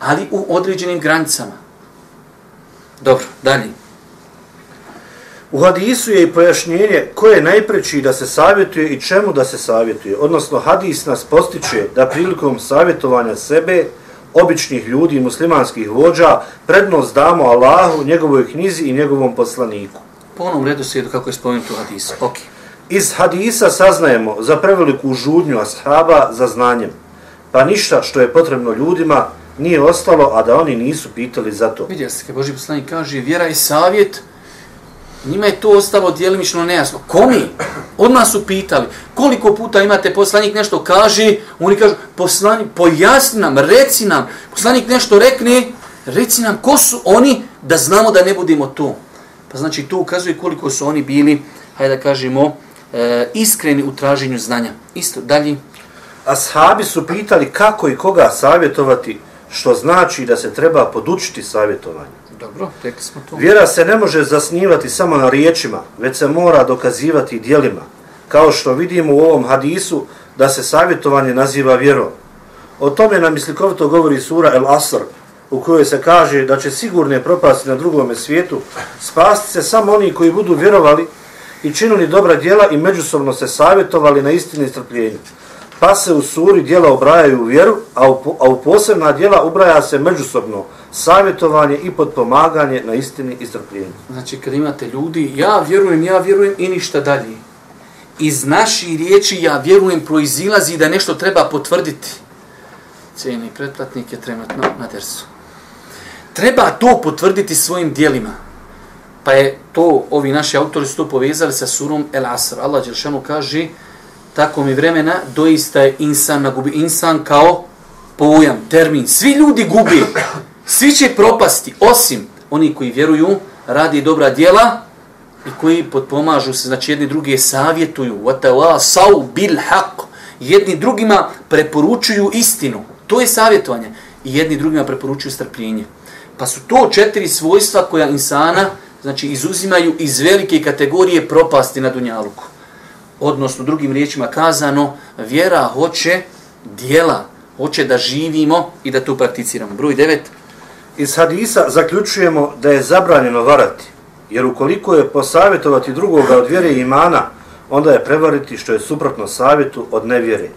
Ali u određenim granicama. Dobro, dalje. U hadisu je i pojašnjenje ko je najpreći da se savjetuje i čemu da se savjetuje. Odnosno, hadis nas postiče da prilikom savjetovanja sebe, običnih ljudi i muslimanskih vođa, prednost damo Allahu, njegovoj knjizi i njegovom poslaniku. Po onom redu svijetu kako je spomenuto u hadisu. Ok. Iz hadisa saznajemo za preveliku žudnju ashaba za znanjem. Pa ništa što je potrebno ljudima nije ostalo, a da oni nisu pitali za to. Vidjeli ste, Boži poslanik kaže, vjera i savjet, Njima je to ostalo dijelimično nejasno. Komi? Odmah su pitali. Koliko puta imate poslanik nešto kaže, oni kažu, poslanik, pojasni nam, reci nam. Poslanik nešto rekne, reci nam ko su oni da znamo da ne budemo tu. Pa znači to ukazuje koliko su oni bili, hajde da kažemo, e, iskreni u traženju znanja. Isto, dalje. Ashabi su pitali kako i koga savjetovati, što znači da se treba podučiti savjetovanje. Dobro, tek smo to. Vjera se ne može zasnivati samo na riječima, već se mora dokazivati dijelima. Kao što vidimo u ovom hadisu da se savjetovanje naziva vjerom. O tome nam islikovito govori sura El Asr, u kojoj se kaže da će sigurne propasti na drugom svijetu spasti se samo oni koji budu vjerovali i činili dobra djela i međusobno se savjetovali na istini i strpljenju. Pa se u suri djela obrajaju u vjeru, a u, a u posebna djela ubraja se međusobno savjetovanje i podpomaganje na istini i strpljenju. Znači, kad imate ljudi, ja vjerujem, ja vjerujem i ništa dalje. Iz naši riječi ja vjerujem proizilazi da nešto treba potvrditi. Cijeni pretplatnik je trenutno na dersu. Treba to potvrditi svojim dijelima. Pa je to, ovi naši autori su to povezali sa surom El Asr. Allah Đeršanu kaže, tako mi vremena, doista je insan na gubi. Insan kao pojam, termin. Svi ljudi gubi. Svi će propasti, osim oni koji vjeruju, radi dobra djela i koji potpomažu se, znači jedni drugi savjetuju, watawa sau bil haq, jedni drugima preporučuju istinu. To je savjetovanje. I jedni drugima preporučuju strpljenje. Pa su to četiri svojstva koja insana znači izuzimaju iz velike kategorije propasti na Dunjaluku. Odnosno, drugim riječima kazano, vjera hoće dijela, hoće da živimo i da to prakticiramo. Broj devet. Iz hadisa zaključujemo da je zabranjeno varati, jer ukoliko je posavjetovati drugoga od vjere i imana, onda je prevariti što je suprotno savjetu od nevjere.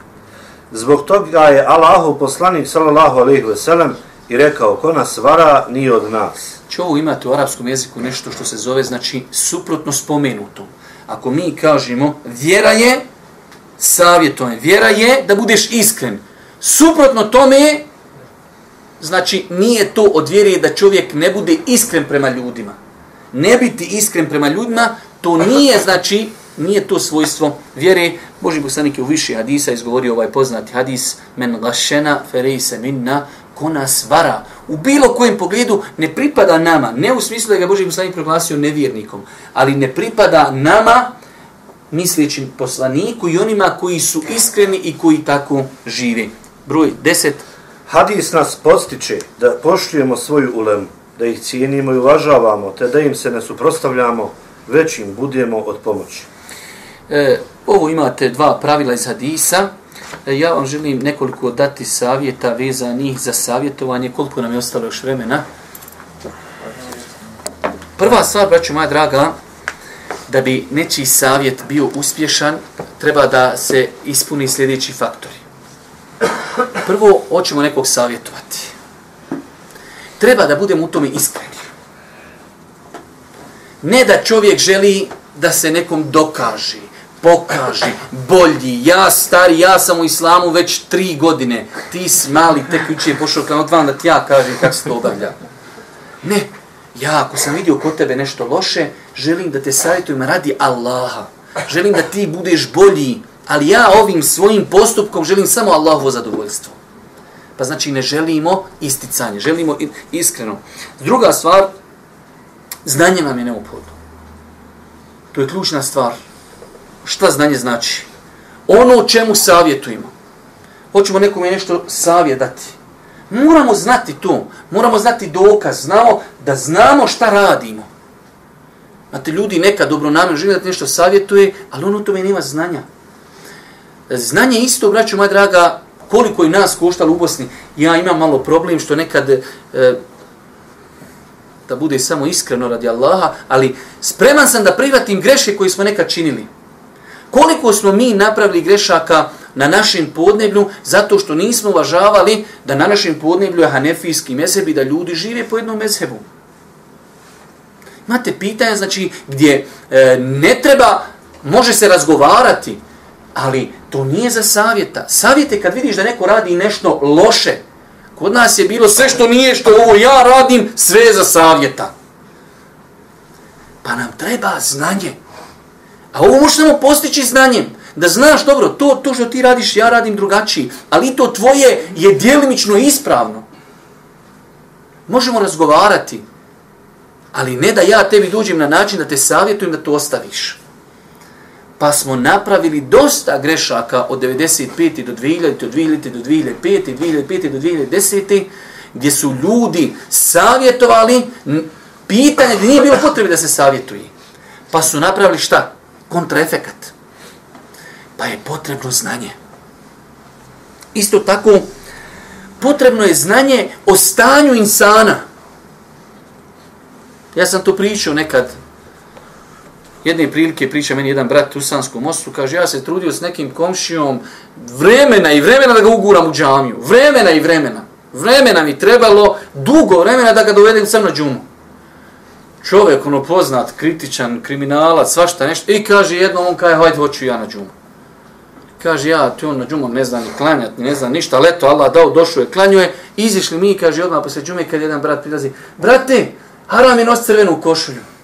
Zbog toga je Allahov poslanik sallallahu alejhi ve sellem i rekao, ko nas vara, nije od nas. Če ovo imate u arapskom jeziku nešto što se zove, znači, suprotno spomenuto. Ako mi kažemo, vjera je savjetovanje, vjera je da budeš iskren. Suprotno tome, je znači, nije to od vjere da čovjek ne bude iskren prema ljudima. Ne biti iskren prema ljudima, to nije, znači, nije to svojstvo vjere. Boži poslanik je u više hadisa izgovorio ovaj poznati hadis men gašena ferejse minna ko nas vara. U bilo kojem pogledu ne pripada nama, ne u smislu da ga Boži poslanik proglasio nevjernikom, ali ne pripada nama misleći poslaniku i onima koji su iskreni i koji tako žive. Broj 10. Hadis nas postiče da poštujemo svoju ulemu, da ih cijenimo i uvažavamo, te da im se ne suprostavljamo, već im budemo od pomoći. E, ovo imate dva pravila iz hadisa. E, ja vam želim nekoliko dati savjeta vezanih za savjetovanje. Koliko nam je ostalo još vremena? Prva stvar, braću moja draga, da bi nečiji savjet bio uspješan, treba da se ispuni sljedeći faktori. Prvo, hoćemo nekog savjetovati. Treba da budemo u tome iskreni. Ne da čovjek želi da se nekom dokaži, pokaži, bolji, ja stari, ja sam u islamu već tri godine, ti si mali, tek uči je pošao kao odvan da ti ja kažem kako se to obavlja. Ne, ja ako sam vidio kod tebe nešto loše, želim da te savjetujem radi Allaha. Želim da ti budeš bolji, ali ja ovim svojim postupkom želim samo Allahovo zadovoljstvo. Pa znači ne želimo isticanje, želimo iskreno. Druga stvar, znanje nam je neophodno. To je ključna stvar. Šta znanje znači? Ono o čemu savjetujemo. Hoćemo nekome nešto savjet dati. Moramo znati to. Moramo znati dokaz. Znamo da znamo šta radimo. Znate, ljudi neka dobro namjerno žele da ti nešto savjetuje, ali ono tome nema znanja. Znanje isto, braću moja draga, koliko i nas koštalo u Bosni. Ja imam malo problem što nekad e, da bude samo iskreno radi Allaha, ali spreman sam da privatim greške koje smo nekad činili. Koliko smo mi napravili grešaka na našem podneblju zato što nismo uvažavali da na našem podneblju je hanefijski mezheb i da ljudi žive po jednom mezhebu. Imate pitanja znači, gdje e, ne treba, može se razgovarati, ali to nije za savjeta. Savjet je kad vidiš da neko radi nešto loše, Kod nas je bilo sve što nije što ovo ja radim, sve za savjeta. Pa nam treba znanje. A ovo možemo postići znanjem. Da znaš, dobro, to, to što ti radiš, ja radim drugačiji. Ali to tvoje je dijelimično ispravno. Možemo razgovarati. Ali ne da ja tebi dođem na način da te savjetujem da to ostaviš pa smo napravili dosta grešaka od 95. do 2000. do 2000. do 2005. 2005. do 2010. gdje su ljudi savjetovali pitanje gdje nije bilo potrebe da se savjetuje. Pa su napravili šta? Kontraefekat. Pa je potrebno znanje. Isto tako, potrebno je znanje o stanju insana. Ja sam to pričao nekad jedne prilike priča meni jedan brat u Sanskom mostu, kaže ja se trudio s nekim komšijom vremena i vremena da ga uguram u džamiju. Vremena i vremena. Vremena mi trebalo dugo vremena da ga dovedem sam na džumu. Čovjek, ono poznat, kritičan, kriminalac, svašta nešto. I kaže jedno, on kaže, hajde, hoću ja na džumu. Kaže, ja, ti on na džumu ne znam ni klanjat, ne znam ništa, leto Allah dao, došao je, klanjuje. Izišli mi, kaže, odmah posle džume, kad jedan brat prilazi, brate, haram je nos crvenu košulju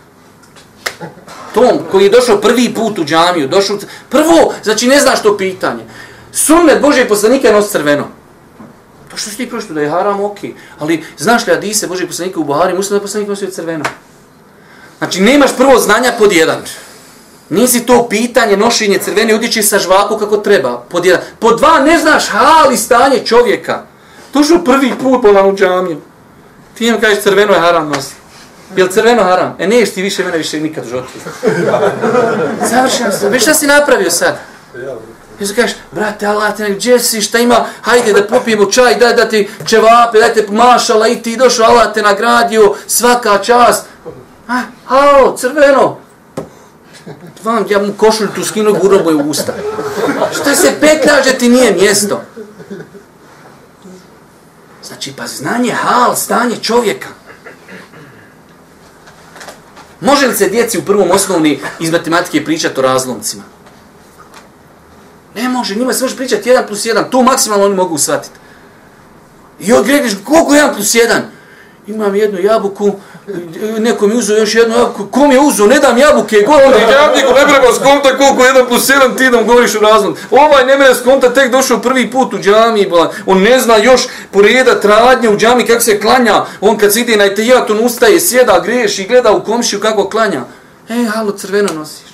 tom koji je došao prvi put u džamiju, došao, prvo, znači ne znaš to pitanje. Sunnet Božeg poslanika je nos crveno. To što si ti prošto da je haram, ok. Ali znaš li Adise Božeg poslanika u Buhari, muslim da poslanik nosio crveno. Znači nemaš prvo znanja pod jedan. Nisi to pitanje nošenje crvene odjeće sa žvaku kako treba. Pod, jedan. pod dva ne znaš hali stanje čovjeka. To što prvi put po u džamiju. Ti im kažeš crveno je haram nositi. Jel crveno haram? E neš ti više mene više nikad u životu. Završeno se. Već šta si napravio sad? I se kažeš, brate, Allah te gdje si, šta ima, hajde da popijemo čaj, daj da ti čevape, dajte mašala i ti došao, Allah te nagradio, svaka čast. A, halo, crveno. Vam, ja mu košulj tu skinu, gurno boju usta. Šta se petljaže ti nije mjesto? Znači, pa znanje, hal, stanje čovjeka. Može li se djeci u prvom osnovni iz matematike pričati o razlomcima? Ne može, njima se može pričati 1 plus 1, to maksimalno oni mogu shvatiti. I odgledeš, koliko je 1 plus 1? Imam jednu jabuku, neko mi uzeo još jednu jabuku, kom je uzeo, ne dam jabuke, go, ja niko ne treba skonta koliko jedan plus jedan ti nam govoriš o razlom. Ovaj ne mene skonta, tek došao prvi put u džami, on ne zna još poredat radnje u džami, kako se klanja, on kad se ide na etijat, on ustaje, sjeda, greš i gleda u komšiju kako klanja. E, halo, crveno nosiš.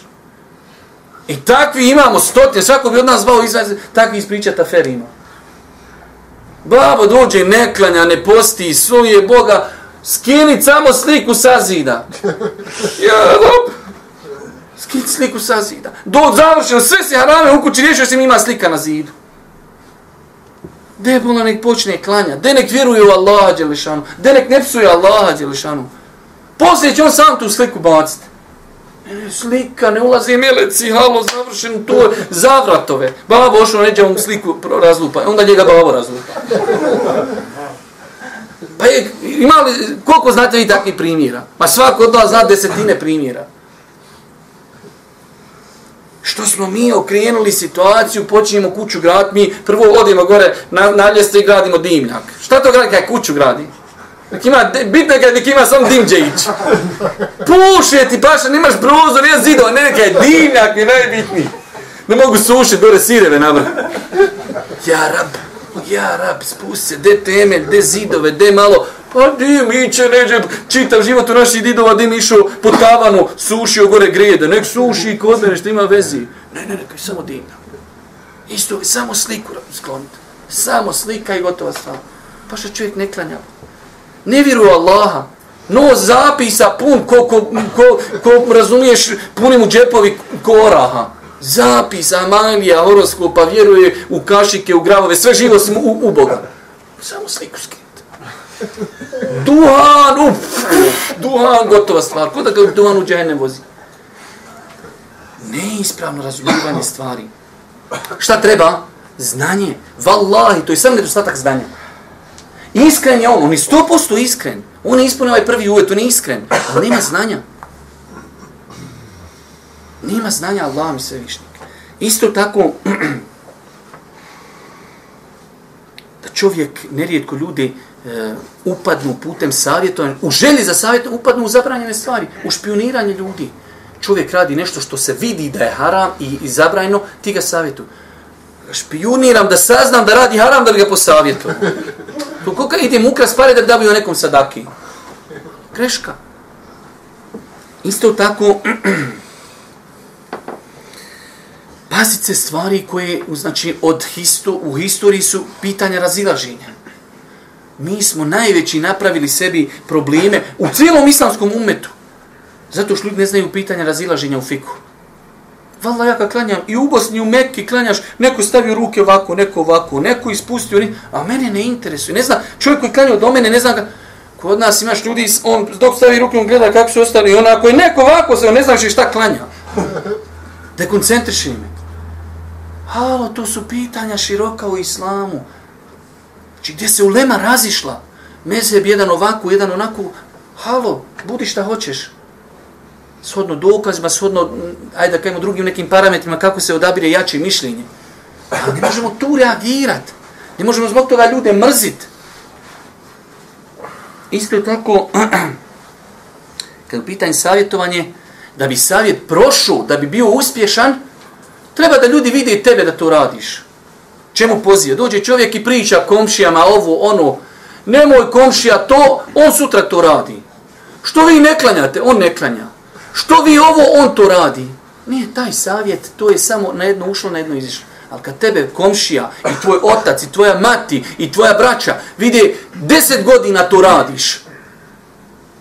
I takvi imamo stotine, svako bi od nas zvao izraz, takvi ispričata fer ima. Babo dođe, ne klanja, ne posti, svoje Boga, skini samo sliku sa zida. Ja, dop. Skini sliku sa zida. Do završeno, sve se harame u kući, riješio se ima slika na zidu. De bola nek počne klanja, de nek vjeruje u Allaha Đelešanu, de nek ne psuje Allaha Đelešanu. Poslije će on sam tu sliku baciti. E, slika, ne ulazi meleci, halo, završen, to je zavratove. Babo ošao, neđe mu sliku razlupa, onda njega babo razlupa. Pa je, imali, koliko znate vi takvih primjera? Pa svako od vas zna desetine primjera. Što smo mi okrenuli situaciju, počinjemo kuću graditi, mi prvo odimo gore na, na ljeste i gradimo dimnjak. Šta to gradi kada kuću gradi? Nek ima, bitno je kada ima samo dim džejić. Puše ti paša, nemaš prozor, nema zidova, ne neka je dimnjak, je najbitniji. Ne mogu sušiti gore sireve na vrhu. Ja rab, ja rab, spusti se, de temelj, de zidove, de malo, pa di mi će neđe, čitav život u naših didova, dim išao po tavanu, sušio gore grede, nek suši kod mene, što ima vezi. Ne, ne, nekaj, samo dim. Isto, samo sliku sklonite. Samo slika i gotova stvar. Pa što čovjek ne klanja. Ne vjeruje Allaha. No zapisa pun, ko, ko, ko, ko razumiješ, puni mu džepovi koraha. Zapis, amalija, horoskopa, vjeruje u kašike, u gravove, sve živo sam u, u Boga. Samo sliku skinuti. Duhan, uf, duhan, gotova stvar. Ko da ga duhan u džene vozi? Neispravno razumijevanje stvari. Šta treba? Znanje. Wallahi, to je sam nedostatak znanja. Iskren je on, on je 100% iskren. On je ispunio ovaj prvi uvjet, on je iskren. Ali nema znanja. Nema znanja Allah mi svevišnjik. Isto tako, da čovjek, nerijetko ljudi, e, upadnu putem savjetovanja, u želji za savjetovanje, upadnu u zabranjene stvari, u špioniranje ljudi. Čovjek radi nešto što se vidi da je haram i, i zabranjeno, ti ga savjetu. Špioniram da saznam da radi haram, da li ga posavjetujem. To koga idem ukras pare da bi dobio nekom sadaki. Greška. Isto tako, pazit se stvari koje, znači, od histo, u historiji su pitanja razilaženja. Mi smo najveći napravili sebi probleme u cijelom islamskom umetu. Zato što ljudi ne znaju pitanja razilaženja u fiku. Vala ja kad klanjam i u Bosni u Mekki klanjaš, neko stavio ruke ovako, neko ovako, neko ispustio, a mene ne interesuje. Ne zna, čovjek koji klanja od mene, ne zna ga, kod nas imaš ljudi, on dok stavi ruke, on gleda kako su ostali, onako je neko ovako, se on ne zna šta klanja. Dekoncentriši me. Halo, to su pitanja široka u islamu. Znači, gdje se ulema razišla, mezeb jedan ovako, jedan onako, halo, budi šta hoćeš shodno dokazima, shodno, ajde da kajemo drugim nekim parametrima, kako se odabire jače mišljenje. Ali ne možemo tu reagirati. Ne možemo zbog toga ljude mrziti. Isto tako, kad pitanje savjetovanje, da bi savjet prošao, da bi bio uspješan, treba da ljudi vide tebe da to radiš. Čemu poziva? Dođe čovjek i priča komšijama ovo, ono, nemoj komšija to, on sutra to radi. Što vi ne klanjate? On ne klanja. Što vi ovo, on to radi. Nije taj savjet, to je samo na jedno ušlo, na jedno izišlo. Ali kad tebe komšija i tvoj otac i tvoja mati i tvoja braća vide deset godina to radiš.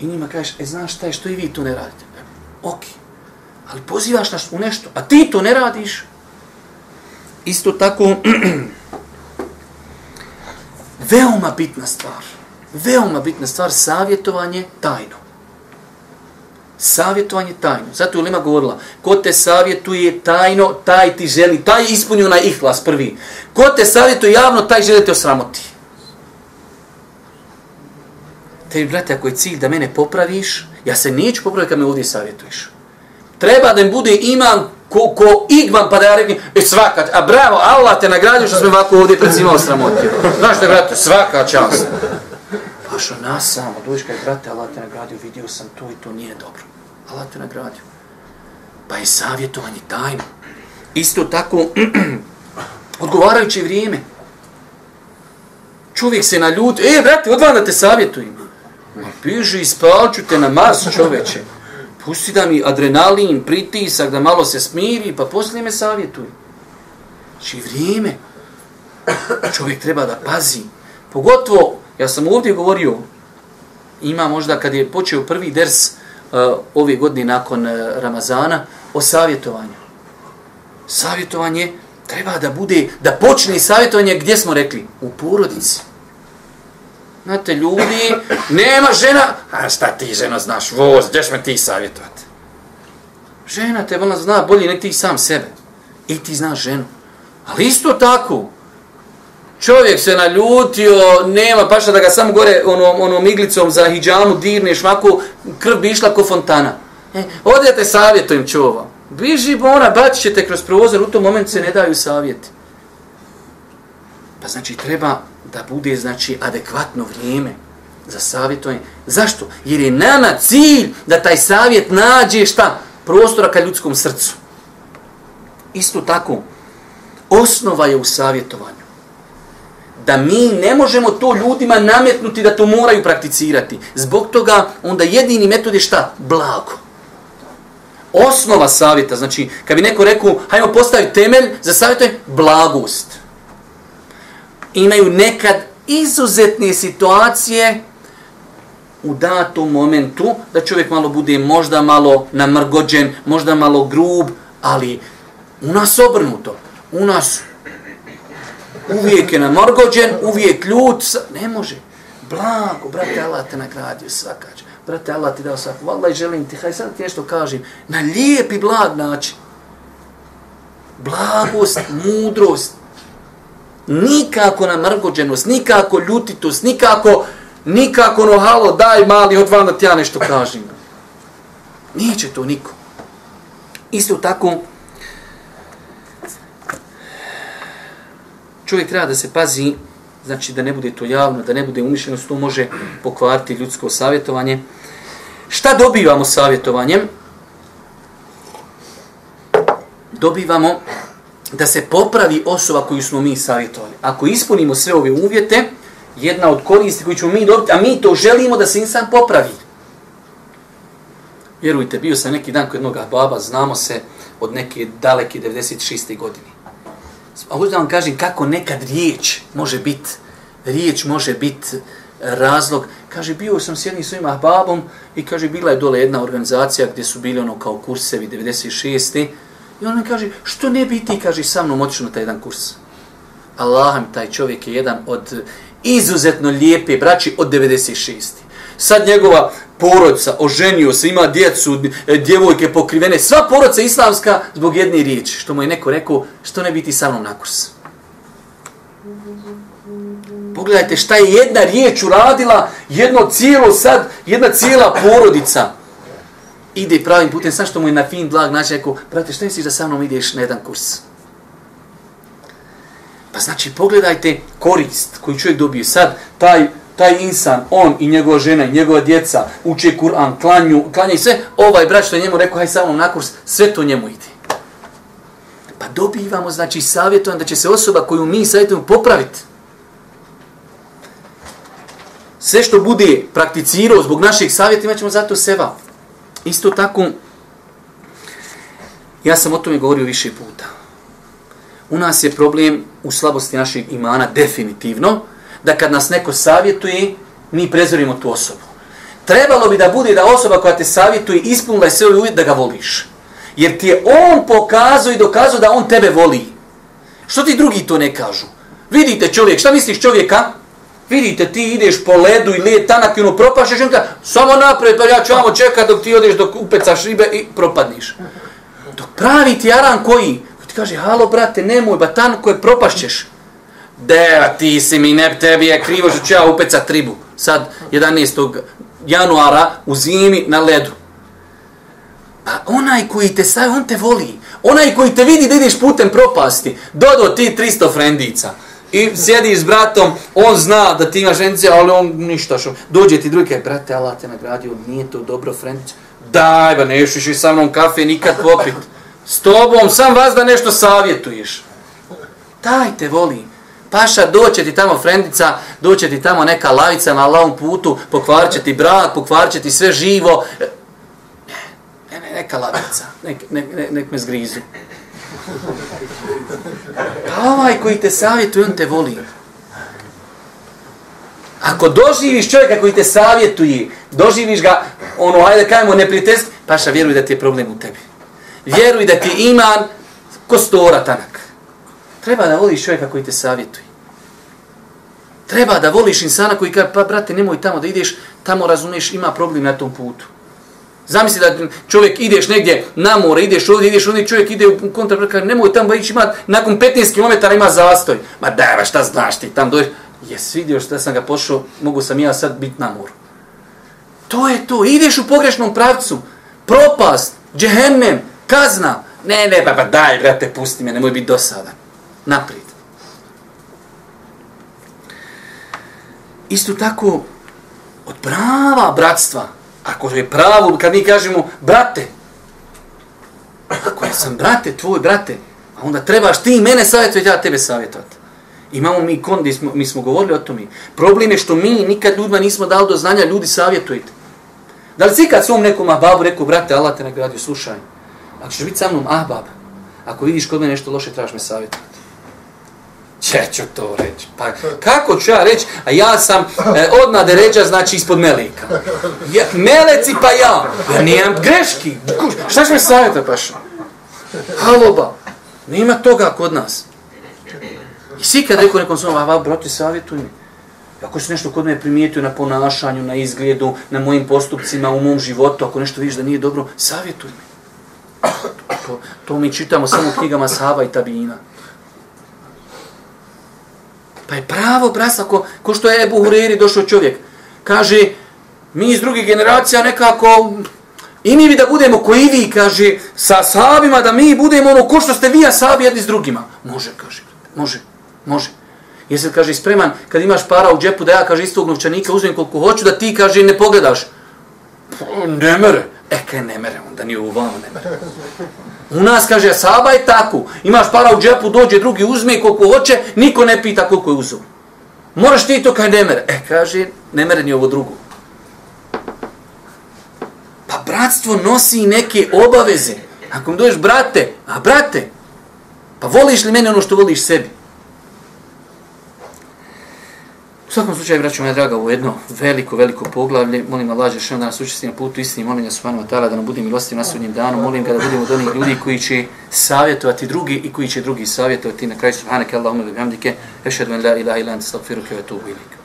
I njima kažeš, e znaš šta je, što i vi to ne radite? Ok. Ali pozivaš nas u nešto, a ti to ne radiš. Isto tako, veoma bitna stvar. Veoma bitna stvar, savjetovanje tajno savjetovanje tajno. Zato je Lima govorila, ko te savjetuje tajno, taj ti želi, taj ispunio na ihlas prvi. Ko te savjetuje javno, taj želi te osramoti. Tebi, brate, ako je cilj da mene popraviš, ja se neću popraviti kad me ovdje savjetuješ. Treba da im bude imam ko, ko igman, pa da ja rekim, e svaka, a bravo, Allah te nagradio što smo ovako ovdje pred svima osramotio. Znaš što je, brate, svaka čast. Pa što nas samo, dođeš kaj, brate, Allah te nagradio, vidio sam to i to nije dobro. Allah te nagradio. Pa je savjetovanje tajno. Isto tako, odgovarajuće vrijeme. Čovjek se na ljud, e, brate, odvan da te savjetujem. Ma biži, ispalču te na mas čoveče. Pusti da mi adrenalin, pritisak, da malo se smiri, pa poslije me savjetuj. Znači, vrijeme. Čovjek treba da pazi. Pogotovo, ja sam ovdje govorio, ima možda kad je počeo prvi ders uh, ove godine nakon uh, Ramazana, o savjetovanju. Savjetovanje treba da bude, da počne savjetovanje gdje smo rekli? U porodici. Znate, ljudi, nema žena, a šta ti žena znaš, voz, gdješ me ti savjetovati? Žena te ona zna bolje nek ti sam sebe. I ti znaš ženu. Ali isto tako, čovjek se naljutio, nema paša da ga samo gore onom, onom iglicom za hijjamu dirneš, švaku, krv bi išla ko fontana. E, odete savjetujem čova. Biži bona, baći ćete kroz prozor, u tom momentu se ne daju savjeti. Pa znači treba da bude znači adekvatno vrijeme za savjetovanje. Zašto? Jer je nama cilj da taj savjet nađe šta? Prostora ka ljudskom srcu. Isto tako, osnova je u savjetovanju. Da mi ne možemo to ljudima nametnuti da to moraju prakticirati. Zbog toga onda jedini metod je šta? Blago. Osnova savjeta, znači, kad bi neko rekao, hajmo postaviti temelj za savjetovanje, blagost imaju nekad izuzetne situacije u datom momentu da čovjek malo bude možda malo namrgođen, možda malo grub, ali u nas obrnuto. U nas uvijek je namrgođen, uvijek ljut, ne može. Blago, brate, Allah te nagradio svakač. Brate, Allah ti dao svaku. Vallaj, želim ti, haj sad ti nešto kažem. Na lijep i blag način. Blagost, mudrost, nikako namrgođenost, nikako ljutitost, nikako, nikako no halo, daj mali, od vam da ti ja nešto kažem. Neće to niko. Isto tako, čovjek treba da se pazi, znači da ne bude to javno, da ne bude umišljeno, to može pokvariti ljudsko savjetovanje. Šta dobivamo savjetovanjem? Dobivamo da se popravi osoba koju smo mi savjetovali. Ako ispunimo sve ove uvjete, jedna od koristi koju ćemo mi dobiti, a mi to želimo da se insan popravi. Vjerujte, bio sam neki dan kod jednog baba, znamo se od neke daleke 96. godine. A hoću da vam kažem kako nekad riječ može biti, riječ može biti e, razlog. Kaže, bio sam s jednim svojim ahbabom i kaže, bila je dole jedna organizacija gdje su bili ono kao kursevi 96. I on kaže, što ne bi ti, kaže, sa mnom otišu na taj jedan kurs. Allah taj čovjek je jedan od izuzetno lijepe braći od 96. Sad njegova porodica, oženio se, ima djecu, e, djevojke pokrivene, sva porodica islamska zbog jedne riječi. Što mu je neko rekao, što ne biti sa mnom na kurs. Pogledajte šta je jedna riječ uradila, jedno cijelo sad, jedna cijela porodica ide pravim putem, sa što mu je na fin blag način, rekao, brate, što misliš da sa mnom ideš na jedan kurs? Pa znači, pogledajte korist koju čovjek dobije sad, taj, taj insan, on i njegova žena i njegova djeca uče Kur'an, klanju, klanja i sve, ovaj brat što je njemu rekao, haj sa mnom na kurs, sve to njemu ide. Pa dobivamo, znači, savjetovan da će se osoba koju mi savjetujemo popraviti. Sve što bude prakticirao zbog naših savjeta, imat ćemo zato seba. Isto tako, ja sam o tome govorio više puta. U nas je problem u slabosti našeg imana definitivno, da kad nas neko savjetuje, mi prezorimo tu osobu. Trebalo bi da bude da osoba koja te savjetuje ispunila je sve uvjet da ga voliš. Jer ti je on pokazao i dokazao da on tebe voli. Što ti drugi to ne kažu? Vidite čovjek, šta misliš čovjeka? Vidite, ti ideš po ledu i led tanak i ono propašeš, on samo napred, pa ja ću vamo čekat dok ti odeš dok upecaš ribe i propadniš. Dok pravi ti aran koji, ti kaže, halo brate, nemoj, ba tanko je propašćeš. Deva, ti si mi, ne tebi je krivo što ću ja upecat ribu. sad 11. januara u zimi na ledu. Pa onaj koji te saje, on te voli. Onaj koji te vidi da ideš putem propasti, dodo ti 300 frendica. I sjedi s bratom, on zna da ti imaš frendice, ali on ništa što. Dođe ti drugi, brate, Allah te nagradio, nije to dobro frendice. Daj, ba, ne i sa mnom kafe nikad popit. S tobom, sam vas da nešto savjetuješ. Daj te voli. Paša, doće ti tamo frendica, doće ti tamo neka lavica na Allahom putu, pokvarit će ti brak, pokvarit će ti sve živo. Ne, ne, neka lavica, nek, nek, nek, nek me zgrizu. Pa ovaj koji te savjetuje, on te voli. Ako doživiš čovjeka koji te savjetuje, doživiš ga, ono, ajde kajmo, neprijateljski, paša, vjeruj da ti je problem u tebi. Vjeruj da ti iman kostora tanak. Treba da voliš čovjeka koji te savjetuje. Treba da voliš insana koji kaže, pa brate, nemoj tamo da ideš, tamo razumeš, ima problem na tom putu. Zamisli da čovjek ideš negdje na more, ideš ovdje, ideš ovdje, čovjek ide u kontra, kaže, nemoj tamo ići, ima, nakon 15 km ima zastoj. Ma da, šta znaš ti, tam dođeš. Jes vidio što sam ga pošao, mogu sam ja sad biti na moru. To je to, ideš u pogrešnom pravcu, propast, džehennem, kazna. Ne, ne, pa, pa daj, brate, pusti me, nemoj biti dosadan. Naprijed. Isto tako, od prava bratstva, ako je pravo, kad mi kažemo, brate, ako ja sam brate, tvoj brate, a onda trebaš ti mene savjetovati, ja tebe savjetovati. Imamo mi kondi, smo, mi smo govorili o tome. Problem je što mi nikad ljudima nismo dali do znanja, ljudi savjetujte. Da li si kad svom nekom ahbabu rekao, brate, Allah te nagradio, slušaj, ako ćeš biti sa mnom ahbab, ako vidiš kod mene nešto loše, trebaš me savjetovati. Če ću to reći? Pa kako ću ja reći? A ja sam e, odmah deređa, znači ispod meleka. Ja, meleci pa ja. Ja nijem greški. Šta će mi savjeta paš? Haloba. Nema toga kod nas. I svi kad rekao nekom svom, a brate, savjetuj mi. Ako si nešto kod me primijetio na ponašanju, na izgledu, na mojim postupcima, u mom životu, ako nešto vidiš da nije dobro, savjetuj mi. To, to mi čitamo samo u knjigama Sava i Tabina. Pa je pravo, brasa, ko, ko što je Ebu Hureri došao čovjek. Kaže, mi iz drugih generacija nekako, i mi bi da budemo koji vi, kaže, sa sahabima, da mi budemo ono, ko što ste vi, a sahabi jedni s drugima. Može, kaže, može, može. Jesi kaže, spreman, kad imaš para u džepu, da ja, kaže, istog novčanika uzmem koliko hoću, da ti, kaže, ne pogledaš. Pa, ne mere. E, kaj ne mere, onda nije u vama, ne mere. U nas, kaže, saba je tako. Imaš para u džepu, dođe drugi, uzme koliko hoće, niko ne pita koliko je uzao. Moraš ti to kaj nemere. E, kaže, nemere ni ovo drugo. Pa bratstvo nosi neke obaveze. Ako mi dođeš, brate, a brate, pa voliš li mene ono što voliš sebi? U svakom slučaju, braću moja draga, u jedno veliko, veliko poglavlje, molim Allah, že da nas učesti na putu istini, molim ga Subhanahu wa ta'ala da nam bude milosti na sudnjem danu, molim ga da budemo od onih ljudi koji će savjetovati drugi i koji će drugi savjetovati. Na kraju Subhanaka Allahumma bihamdike, ešhedu en la ilaha ilan, anta astaghfiruka wa atubu.